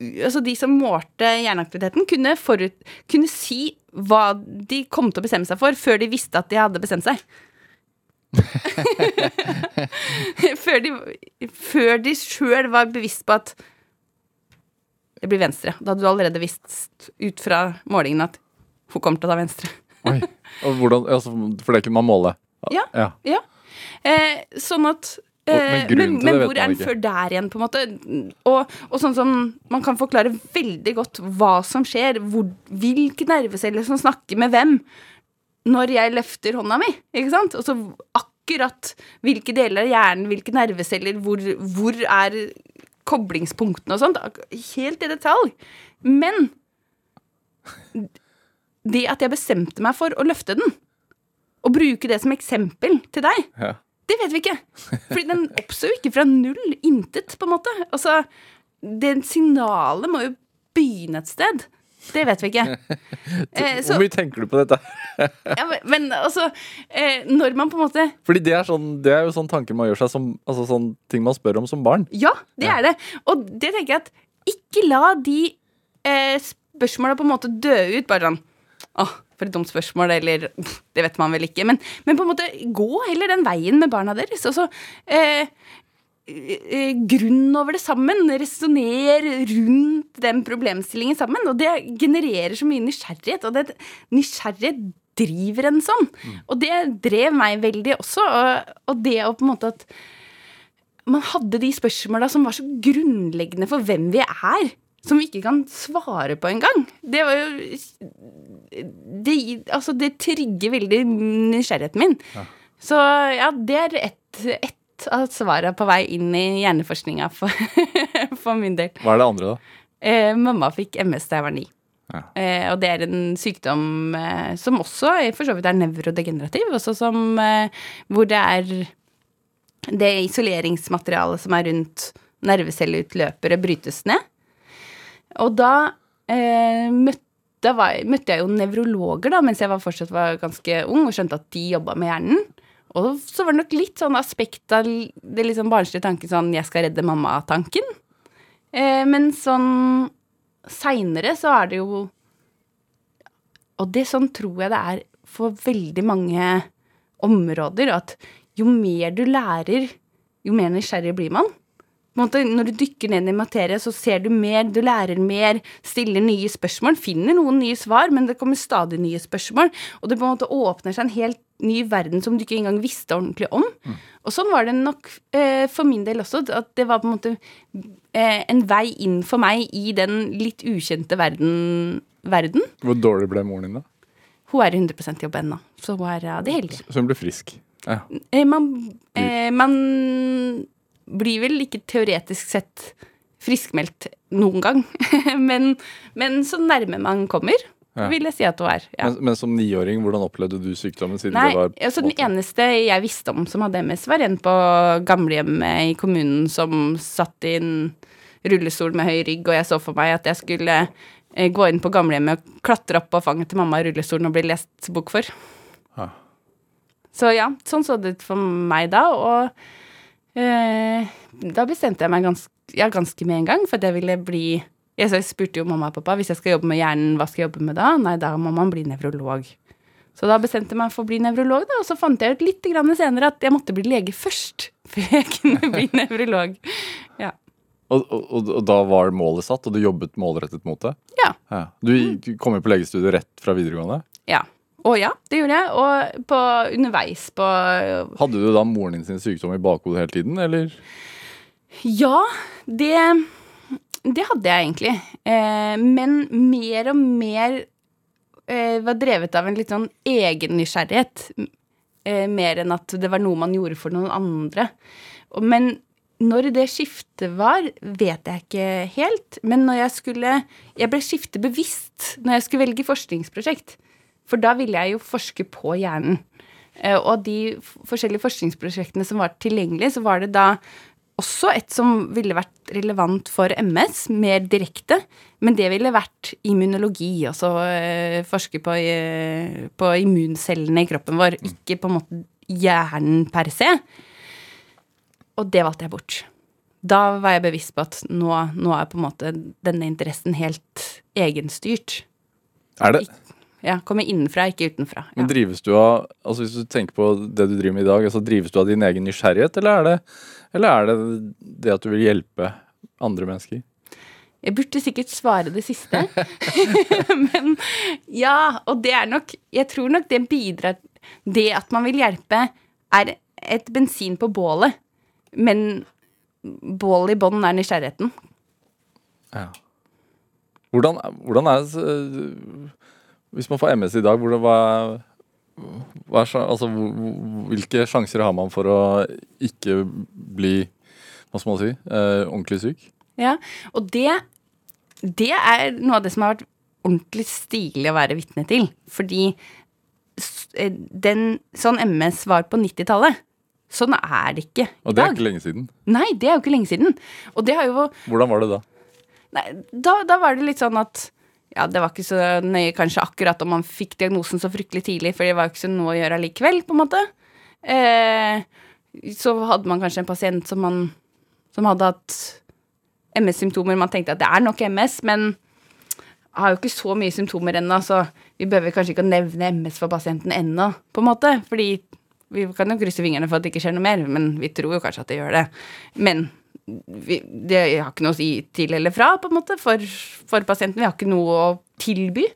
Altså de som målte hjerneaktiviteten, kunne, forut, kunne si hva de kom til å bestemme seg for, før de visste at de hadde bestemt seg. [laughs] før de, før de sjøl var bevisst på at det blir venstre. Da hadde du allerede visst ut fra målingen at hun kommer til å ta venstre. Oi. Og hvordan, altså, for det kunne man måle? Ja. ja. Ja. Eh, sånn at men eh, men, men hvor er den før der igjen, på en måte? Og, og sånn som man kan forklare veldig godt hva som skjer, hvor, hvilke nerveceller som snakker med hvem, når jeg løfter hånda mi, ikke sant? Og så akkurat hvilke deler av hjernen, hvilke nerveceller, hvor, hvor er koblingspunktene og sånt, helt i detalj. Men det at jeg bestemte meg for å løfte den, og bruke det som eksempel til deg, Ja. Det vet vi ikke. Fordi den oppstår jo ikke fra null, intet, på en måte. Altså, det signalet må jo begynne et sted. Det vet vi ikke. [laughs] Eh, så, Hvor mye tenker du på dette? [laughs] ja, men, altså, eh, når man på en måte Fordi det er, sånn, det er jo sånn tanker man gjør seg som altså sånn ting man spør om som barn. Ja, det er det. Og det tenker jeg at ikke la de eh, spørsmåla på en måte dø ut. Bare sånn Åh, for et dumt spørsmål, eller Det vet man vel ikke. Men, men på en måte gå heller den veien med barna deres. Og så eh, eh, grunn over det sammen. Resonner rundt den problemstillingen sammen. Og det genererer så mye nysgjerrighet. Og det, nysgjerrighet driver en sånn. Og det drev meg veldig også. Og, og det å på en måte at man hadde de spørsmåla som var så grunnleggende for hvem vi er, som vi ikke kan svare på engang. Det var jo det, Altså, det trigger veldig nysgjerrigheten min. Så ja, det er ett et av svarene på vei inn i hjerneforskninga for, [laughs] for min del. Hva er det andre, da? Eh, mamma fikk MS da jeg var ni. Ja. Eh, og det er en sykdom eh, som også for så vidt er nevrodegenerativ, også som eh, hvor det er det isoleringsmaterialet som er rundt nervecelleutløpere, brytes ned. Og da eh, møtte, var, møtte jeg jo nevrologer da, mens jeg var, fortsatt var ganske ung, og skjønte at de jobba med hjernen. Og så var det nok litt sånn aspekt av det litt sånn barnslige tanken sånn 'jeg skal redde mamma'-tanken. Eh, men sånn seinere så er det jo og det sånn tror jeg det er for veldig mange områder, at jo mer du lærer, jo mer nysgjerrig blir man. Måte, når du dykker ned i materie, så ser du mer, du lærer mer, stiller nye spørsmål, finner noen nye svar, men det kommer stadig nye spørsmål, og det på en måte åpner seg en helt ny verden som du ikke engang visste ordentlig om. Og sånn var det nok eh, for min del også, at det var på en måte eh, en vei inn for meg i den litt ukjente verden. verden. Hvor dårlig ble moren din, da? Hun er i 100% jobb ennå, så hun er ja, det heldige. Så hun ble frisk. Ja. Eh, man, eh, man blir vel ikke teoretisk sett friskmeldt noen gang, [laughs] men, men så nærme man kommer, Ja. vil jeg si at det er. Ja. Men, men som niåring, hvordan opplevde du sykdommen? siden Nei, det var altså Den eneste jeg visste om som hadde MS, var en på gamlehjemmet i kommunen som satt i en rullestol med høy rygg, og jeg så for meg at jeg skulle eh, gå inn på gamlehjemmet og klatre opp på fanget til mamma i rullestolen og bli lest bok for. Ja. Så ja, sånn så det ut for meg da, og da bestemte jeg meg ganske, ja, ganske med en gang for at jeg ville bli jeg, jeg spurte jo mamma og pappa hvis jeg skal jobbe med hjernen, hva skal jeg jobbe med da? Nei, da må man bli nevrolog. Så da bestemte jeg meg for å bli nevrolog, da, og så fant jeg ut litt senere at jeg måtte bli lege først. [laughs] Før jeg kunne bli nevrolog. Ja. Og, og, og, og da var målet satt, og du jobbet målrettet mot det? Ja. Ja. Du du kom jo på legestudiet rett fra videregående. ja. Og ja, det gjorde jeg. Og på, underveis på Hadde du da moren din sin sykdom i bakhodet hele tiden, eller? Ja, det, det hadde jeg egentlig. Eh, men mer og mer eh, var drevet av en litt sånn egen nysgjerrighet. Eh, mer enn at det var noe man gjorde for noen andre. Men når det skiftet var, vet jeg ikke helt. Men når jeg skulle Jeg ble skiftebevisst når jeg skulle velge forskningsprosjekt. For da ville jeg jo forske på hjernen. Eh, Og de forskjellige forskningsprosjektene som var tilgjengelige, så var det da også et som ville vært relevant for MS, mer direkte. Men det ville vært immunologi, altså eh, forske på, eh, på immuncellene i kroppen vår, ikke på en måte hjernen per se. Og det valgte jeg bort. Da var jeg bevisst på at nå, nå er på en måte denne interessen helt egenstyrt. Er det, Ja, Kommer innenfra, ikke utenfra. Ja. men drives du av altså Hvis du tenker på det du driver med i dag, altså drives du av din egen nysgjerrighet, eller er det, eller er det det at du vil hjelpe andre mennesker? Jeg burde sikkert svare det siste. [laughs] Men ja, og det er nok Jeg tror nok det bidrar Det at man vil hjelpe, er et bensin på bålet. Men bålet i bånn er nysgjerrigheten. Ja. Hvordan, hvordan er Hvis man får MS i dag, hvordan, hva, hva er, altså, hvilke sjanser har man for å ikke bli hva skal man si, eh, ordentlig syk? Ja, og det, det er noe av det som har vært ordentlig stilig å være vitne til. Fordi eh, den, sånn MS var på 90-tallet. Sånn er det ikke i dag. Og det er ikke lenge siden. Nei, det er jo ikke lenge siden. Og det har jo Hvordan var det da? Nei, da, da var det litt sånn at ja, det var ikke så nøye kanskje akkurat om man fikk diagnosen så fryktelig tidlig, for det var jo ikke så noe å gjøre allikevel, på en måte. Eh, så hadde man kanskje en pasient som, man, som hadde hatt MS-symptomer. Man tenkte at det er nok MS, men har jo ikke så mye symptomer ennå, så vi behøver kanskje ikke å nevne MS for pasienten ennå, på en måte. Fordi vi kan jo krysse fingrene for at det ikke skjer noe mer, men vi tror jo kanskje at det gjør det. Men det har ikke noe å si til eller fra, på en måte, for, for pasienten. Vi har ikke noe å tilby.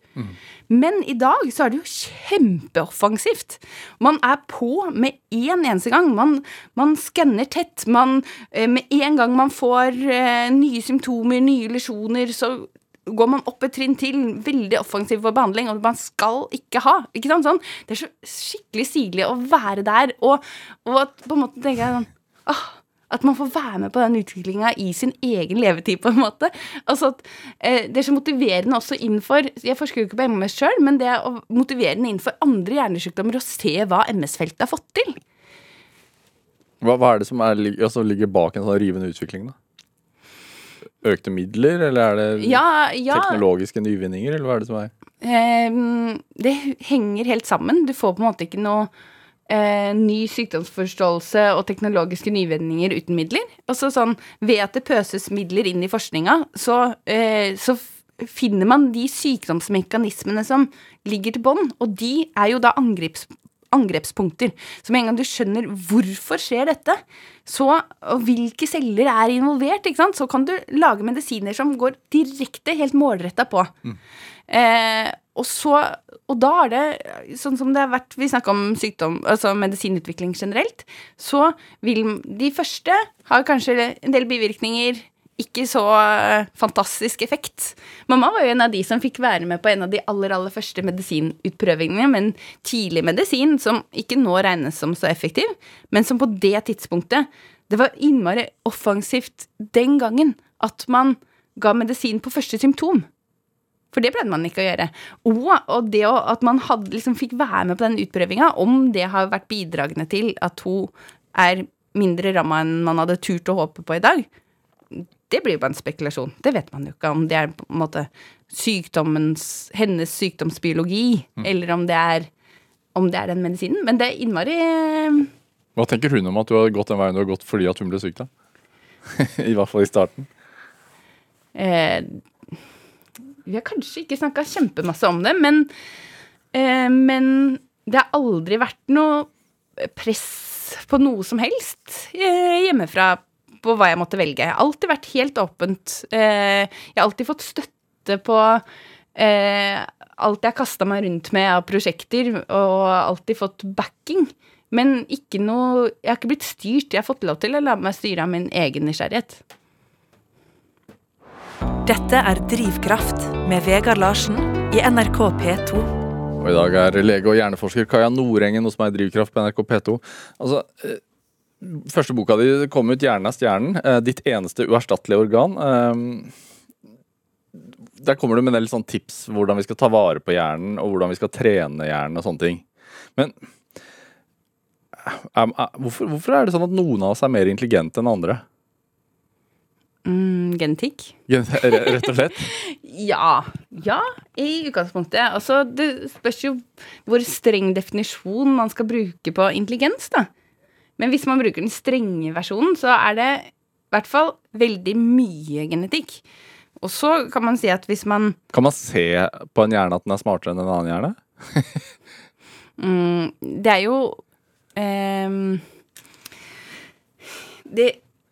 Men i dag så er det jo kjempeoffensivt. Man er på med én eneste gang. Man, man skanner tett. Man, eh, med en gang man får eh, nye symptomer, nye lesjoner, så går man opp et trinn til. Veldig offensiv for behandling, og man skal ikke ha. Ikke sant? Sånn. Det er så skikkelig stilig å være der, og, og på en måte tenker jeg sånn ah, At man får være med på den utviklinga i sin egen levetid, på en måte. Altså at eh, Det er så motiverende også innenfor Jeg forsker jo ikke på MS sjøl, men det er å motiverende innenfor andre hjernesykdommer å se hva MS-feltet har fått til. Hva, hva er det som er, altså, ligger bak en sånn rivende utvikling, da? Økte midler, eller er det Ja, ja teknologiske nyvinninger, eller hva er det som er Eh, det henger helt sammen. Du får på en måte ikke noe eh, ny sykdomsforståelse og teknologiske nyvinninger uten midler. Altså sånn, Ved at det pøses midler inn i forskninga, så, eh, så finner man de sykdomsmekanismene som ligger til bånn, og de er jo da angrips, angrepspunkter. Så med en gang du skjønner hvorfor skjer dette, så, og hvilke celler er involvert, så kan du lage medisiner som går direkte, helt målretta på. Eh, og så Og da er det sånn som det har vært Vi snakker om sykdom, altså medisinutvikling generelt. Så vil de første ha kanskje en del bivirkninger. Ikke så eh, fantastisk effekt. Mamma var jo en av de som fikk være med på en av de aller aller første medisinutprøvingene med en tidlig medisin som ikke nå regnes som så effektiv, men som på det tidspunktet Det var innmari offensivt den gangen at man ga medisin på første symptom. For det pleide man ikke å gjøre. Og, og det at man hadde, liksom, fikk være med på den utprøvinga, om det har vært bidragende til at hun er mindre ramma enn man hadde turt å håpe på i dag, det blir jo bare en spekulasjon. Det vet man jo ikke om det er på en måte sykdommens Hennes sykdomsbiologi, eller om det er om det er den medisinen. Men det er innmari Hva tenker hun om at du har gått den veien du har gått fordi at hun ble syk, da? [laughs] I hvert fall i starten. eh, Vi har kanskje ikke snakka kjempemasse om det, men, eh, men det har aldri vært noe press på noe som helst eh, hjemmefra på hva jeg måtte velge. Jeg har alltid vært helt åpent. Eh, jeg har alltid fått støtte på eh, alt jeg har kasta meg rundt med av prosjekter, og alltid fått backing. Men ikke noe Jeg har ikke blitt styrt. Jeg har fått lov til å la meg styre av min egen nysgjerrighet. Dette er Drivkraft med Vegard Larsen i NRK P2. Og i dag er lege og hjerneforsker Kaja Nordengen hos meg i Drivkraft på NRK P2. Altså, eh, første boka di kom ut, 'Hjernen er stjernen'. eh, Ditt eneste uerstattelige organ. Eh, Der kommer du med en del sånn tips hvordan vi skal ta vare på hjernen, og hvordan vi skal trene hjernen og sånne ting. Men hvorfor, hvorfor er det sånn at noen av oss er mer intelligente enn andre? Mm, genetikk? [laughs] Rett og slett? [laughs] Ja. Ja, i utgangspunktet. Altså, det spørs jo hvor streng definisjon man skal bruke på intelligens, da. Men hvis man bruker den strenge versjonen, så er det i hvert fall veldig mye genetikk. Og så kan man si at hvis man Kan man se på en hjerne at den er smartere enn en annen hjerne? [laughs] mm, Det er jo ehm, Det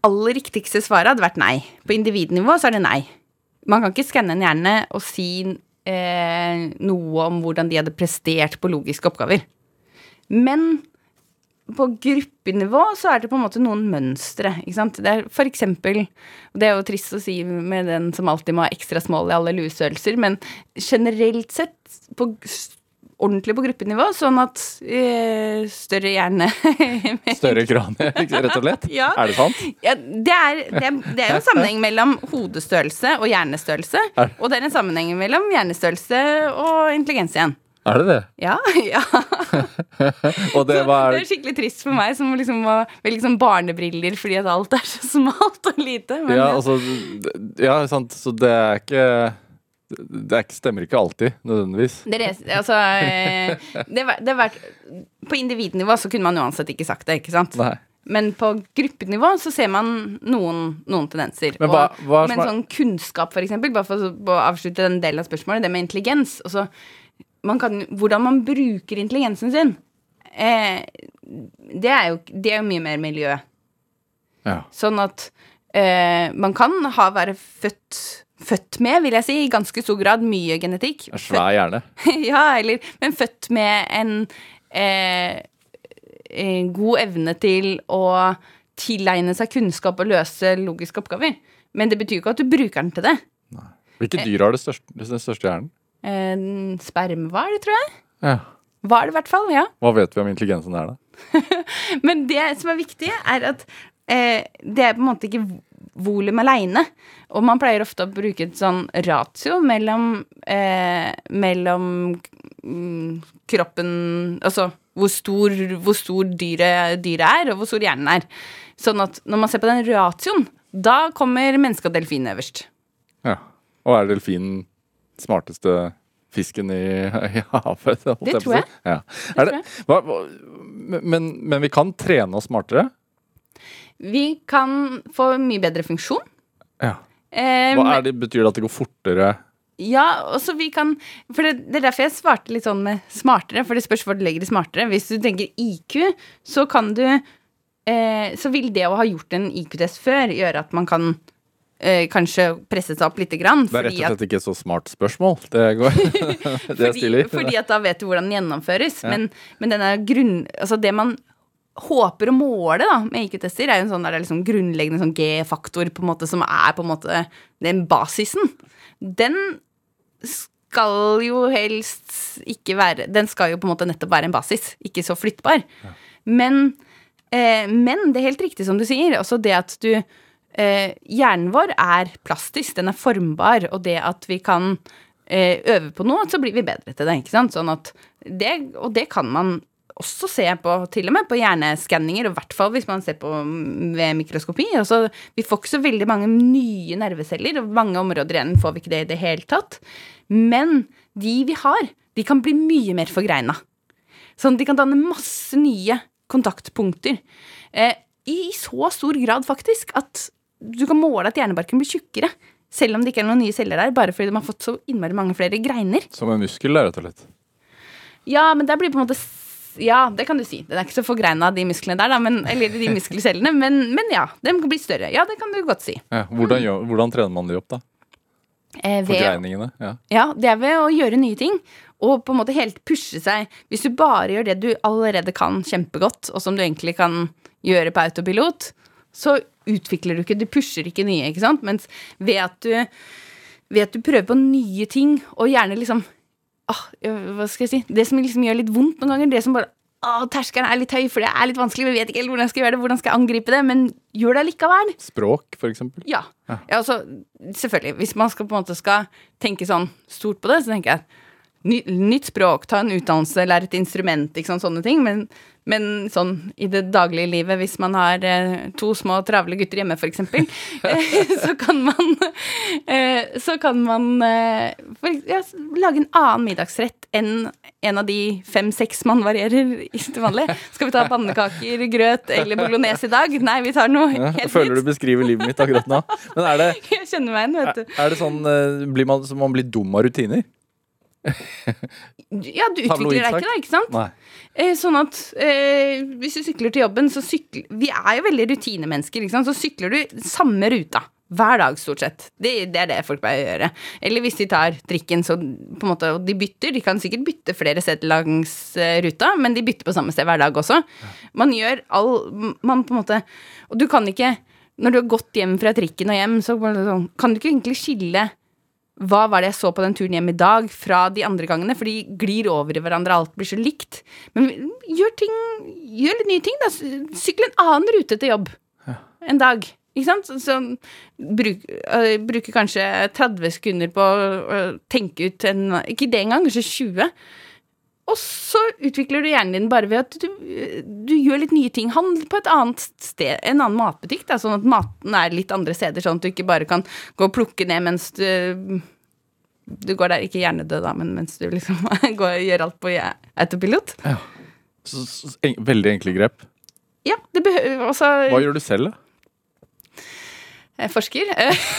aller riktigste svaret hadde vært nei. På individnivå så er det nei. Man kan ikke skanne en hjerne og si eh, noe om hvordan de hadde prestert på logiske oppgaver. Men på gruppenivå så er det på en måte noen mønstre. Ikke sant? Det er for eksempel Det er jo trist å si med den som alltid må ha ekstra smål i alle luseølser, men generelt sett på ordentlig på gruppenivå, sånn at eh, større hjerne [laughs] Større kranie, [laughs] rett og slett? Ja. Er det sant? ja, det, er, det, er, det er jo en sammenheng mellom hodestørrelse og hjernestørrelse. Er- Og det er en sammenheng mellom hjernestørrelse og intelligens igjen. Er det det? Ja, [laughs] ja. Og det var det er skikkelig trist for meg som liksom må velge sånn barnebriller fordi at alt er så smalt og lite. Men Ja, ja, altså Ja, sant, så det er ikke Det ikke, stemmer ikke alltid, nødvendigvis. det altså, eh, det, var- det har På individnivå så kunne man uansett ikke sagt det, ikke sant? Nei. Men på gruppenivå så ser man noen, noen tendenser. Men hva- hva er men sånn kunnskap, for eksempel, bare for å avslutte den delen av spørsmålet, det med intelligens altså, man kan, Hvordan man bruker intelligensen sin, eh, det, er jo, det er jo mye mer miljø. Ja. Sånn at eh, man kan ha være født Født med, vil jeg si, i ganske stor grad mye genetikk. En Svær hjerne. [laughs] ja, eller Men født med en eh, en god evne til å tilegne seg kunnskap og løse logiske oppgaver. Men det betyr ikke at du bruker den til det. Hvilke dyr har det største, den største hjernen? En spermhval, tror jeg. Ja. Var det i hvert fall, ja. Hva vet vi om intelligensen der, da? [laughs] Men det som er viktig, er at eh, det er på en måte ikke volum aleine. Og man pleier ofte å bruke et sånn ratio mellom, eh, mellom mm, kroppen Altså hvor stor, hvor stor dyret, dyret er, og hvor stor hjernen er. Sånn at når man ser på den ratioen, da kommer menneske og delfin øverst. Ja. Og er delfinen smarteste fisken i, i havet? Det tror jeg. Ja. Det det, hva, hva, men, men vi kan trene oss smartere? Vi kan få mye bedre funksjon. Ja. Eh, Hva er det, betyr det at det går fortere Ja, og så vi kan For det, det er derfor jeg svarte litt sånn med smartere, for det spørs hvor du legger det smartere. Hvis du tenker IQ, så kan du eh, Så vil det å ha gjort en IQ-test før gjøre at man kan eh, kanskje presse seg opp lite grann. Det er rett og og at- slett ikke et så smart spørsmål. Det går [laughs] Det fordi, fordi at da vet du hvordan den gjennomføres. Ja. Men, men er grunn... Altså det man håper å måle da, med IQ-tester, er jo en sånn er liksom grunnleggende sånn G-faktor på en måte som er på en måte den basisen. Den skal jo helst ikke være Den skal jo på en måte nettopp være en basis, ikke så flyttbar. Men, eh, men det er helt riktig som du sier. Også det at du eh, Hjernen vår er plastisk, den er formbar, og det at vi kan eh, øve på noe, så blir vi bedre til det. ikke sant? Sånn at det, og det kan man også se på, til og med på hjerneskanninger, og i hvert fall hvis man ser på ved mikroskopi. Altså, vi får ikke så veldig mange nye nerveceller, og mange områder igjen får vi ikke det i det hele tatt. Men de vi har, de kan bli mye mer forgreina. Sånn at de kan danne masse nye kontaktpunkter. Eh, I så stor grad, faktisk, at du kan måle at hjernebarken blir tjukkere. Selv om det ikke er noen nye celler der, bare fordi de har fått så innmari mange flere greiner. Som en muskel, rett og slett. Ja, men der blir på en måte Ja, det kan du si. Den er ikke så forgreina, de musklene der, da, men, eller de muskelcellene, men, men ja. De kan bli større. Ja, det kan du godt si. Ja, hvordan, gjør, hvordan trener man de opp, da? Eh, ved- Forgreiningene? Ja. Ja, det er ved å gjøre nye ting. Og på en måte helt pushe seg. Hvis du bare gjør det du allerede kan kjempegodt, og som du egentlig kan gjøre på autopilot, så utvikler du ikke, du pusher ikke nye, ikke sant? Mens ved at du, ved at du prøver på nye ting, og gjerne liksom ah, Hva skal jeg si? Det som liksom gjør litt vondt noen ganger, det som bare ah, Terskelen er litt høy, for det er litt vanskelig, vi vet ikke helt hvordan jeg skal gjøre det, hvordan skal jeg angripe det, men gjør det likevel. Språk, for eksempel. Ja. ja altså, selvfølgelig. Hvis man skal på en måte skal tenke sånn stort på det, så tenker jeg ny, nytt språk, ta en utdannelse, lære et instrument, ikke sant, sånne ting. Men, men sånn i det daglige livet, hvis man har eh, to små travle gutter hjemme, eksempel, [laughs] eh, så kan man eh, Så kan man eh, for, ja, lage en annen middagsrett enn en av de fem-seks man varierer i til vanlig. Skal vi ta pannekaker, grøt eller bolognese i dag? Nei, vi tar noe helt nytt. føler du beskriver livet mitt akkurat nå. Men er det, [laughs] Jeg kjenner meg igjen, vet du. er det sånn eh, blir man, så man blir dum av rutiner? [laughs] Ja, du utvikler deg ikke da, ikke sant? Eh, sånn at eh, hvis du sykler til jobben, så sykler Vi er jo veldig rutinemennesker, ikke sant? Så sykler du samme ruta. Hver dag, stort sett. Det, det er det folk pleier å gjøre. Eller hvis de tar trikken, så på en måte, og de bytter. De kan sikkert bytte flere steder langs eh, ruta, men de bytter på samme sted hver dag også. Man gjør all Man på en måte Og du kan ikke Når du har gått hjem fra trikken og hjem, så sånn, kan du ikke egentlig skille hva var det jeg så på den turen hjem i dag, fra de andre gangene? For de glir over i hverandre, alt blir så likt. Men gjør ting Gjør litt nye ting, da. Sykle en annen rute til jobb en dag. Ikke sant? Så, så bruk, øh, bruke kanskje 30 sekunder på å tenke ut en Ikke det engang, kanskje 20. Og så utvikler du hjernen din bare ved at du, du gjør litt nye ting. Handl på et annet sted, en annen matbutikk, da, sånn at maten er litt andre steder, sånn at du ikke bare kan gå og plukke ned mens du Du går der, ikke hjernedød, da, men mens du liksom [laughs] går, gjør alt på autopilot. Så, så, en, veldig enkle grep. Ja, det behøver også Hva gjør du selv, da? Jeg forsker.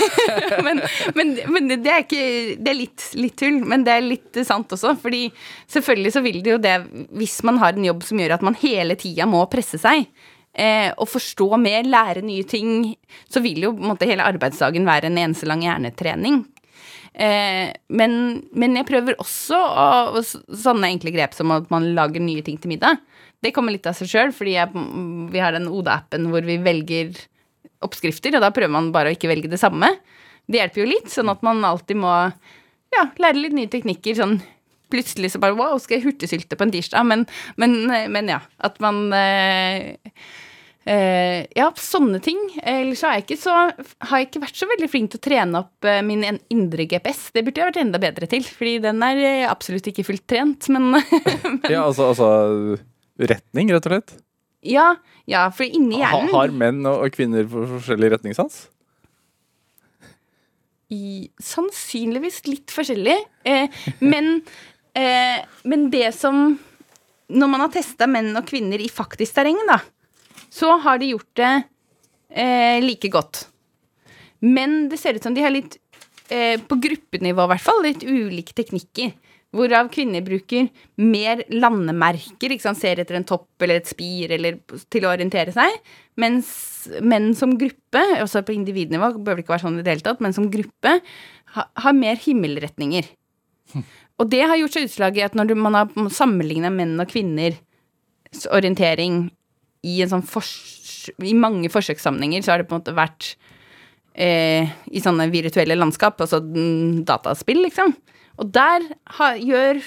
[laughs] men, men, men det er ikke Det er litt, litt tull, men det er litt sant også. Fordi selvfølgelig så vil det jo det Hvis man har en jobb som gjør at man hele tida må presse seg, eh, og forstå mer, lære nye ting, så vil jo måte hele arbeidsdagen være en eneste lang hjernetrening. Eh, men, men jeg prøver også å, og sånne enkle grep som at man lager nye ting til middag. Det kommer litt av seg sjøl, fordi jeg, vi har den Oda-appen hvor vi velger oppskrifter, og da prøver man bare å ikke velge det samme. Det hjelper jo litt, sånn at man alltid må ja, lære litt nye teknikker. sånn Plutselig så bare wow, skal jeg hurtigsylte på en tirsdag? Men, men, men ja, at man eh, eh, Ja, sånne ting. Ellers har jeg ikke så Har jeg ikke vært så veldig flink til å trene opp eh, min indre GPS. Det burde jeg vært enda bedre til, fordi den er eh, absolutt ikke fullt trent, men [laughs] Ja, altså, altså retning, rett og slett. Ja, ja, for inni Ha, hjernen har menn og, og kvinner for, forskjellig retningssans? I, sannsynligvis litt forskjellig. Eh, men, eh, men det som Når man har testa menn og kvinner i faktisk terreng, da, så har de gjort det eh, like godt. Men det ser ut som de har litt eh, på gruppenivå i hvert fall, litt ulike teknikker. Hvorav kvinner bruker mer landemerker, ikke sant, ser etter en topp eller et spir eller til å orientere seg. Mens menn som gruppe, også på individnivå, bør det ikke være sånn i det hele tatt, men som gruppe, ha, har mer himmelretninger. Og det har gjort seg utslag i at når man har sammenligna menn og kvinners orientering i, en sånn i mange forsøkssammenhenger, så har det på en måte vært eh, i sånne virtuelle landskap, altså dataspill, liksom. Og der ha, gjør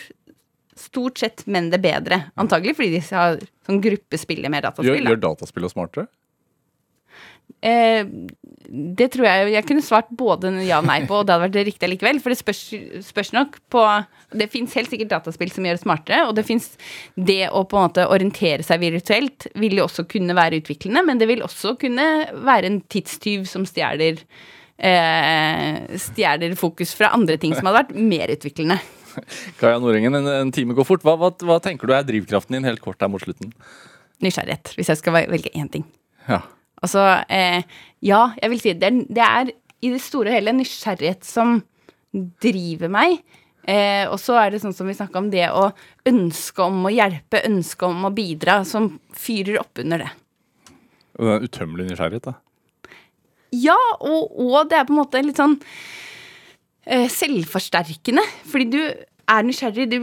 stort sett menn det bedre. Antagelig fordi de har sånn gruppespill mer Gjør, dataspill. da. gjør dataspill oss smartere? Eh, det tror jeg Jeg kunne svart både ja og nei på, og det hadde vært riktig likevel. For det spørs, spørs nok på Det fins helt sikkert dataspill som gjør det smartere, og det fins det å på en måte orientere seg virtuelt vil jo også kunne være utviklende, men det vil også kunne være en tidstyv som stjeler eh, Stjeler fokus fra andre ting som hadde vært mer utviklende. [laughs] Kaja Nordengen, en, en time går fort. Hva, hva, hva tenker du er drivkraften din helt kort her mot slutten? Nysgjerrighet, hvis jeg skal velge én ting. Ja. Altså, eh, ja, jeg vil si det er, det er i det store og hele nysgjerrighet som driver meg. Eh, og så er det sånn som vi snakka om, det å ønske om å hjelpe, ønske om å bidra, som fyrer opp under det. Og den utømmelige nysgjerrighet, da. Ja, og, og det er på en måte litt sånn eh, selvforsterkende. Fordi du er nysgjerrig, du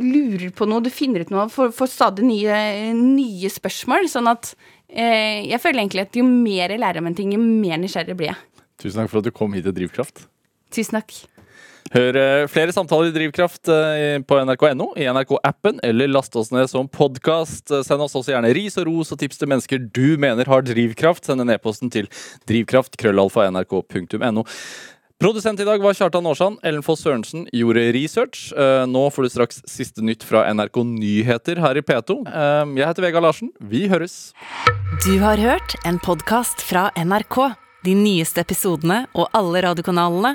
lurer på noe, du finner ut noe, får, får stadig nye, nye spørsmål. Sånn at eh, jeg føler egentlig at jo mer jeg lærer om en ting, jo mer nysgjerrig blir jeg. Tusen takk for at du kom hit til Drivkraft. Tusen takk. Hør eh, flere samtaler i Drivkraft eh, på nrk.no, i NRK-appen, eller last oss ned som podkast. Send oss også gjerne ris og ros og tips til mennesker du mener har drivkraft. Send en e-posten til drivkraft.krøllalfa.nrk.no. Produsent i dag var Kjartan Aarsand. Ellen Foss Sørensen gjorde research. Eh, Nå får du straks siste nytt fra NRK Nyheter her i P2. Eh, Jeg heter Vega Larsen. Vi høres. Du har hørt en podkast fra NRK. De nyeste episodene og alle radiokanalene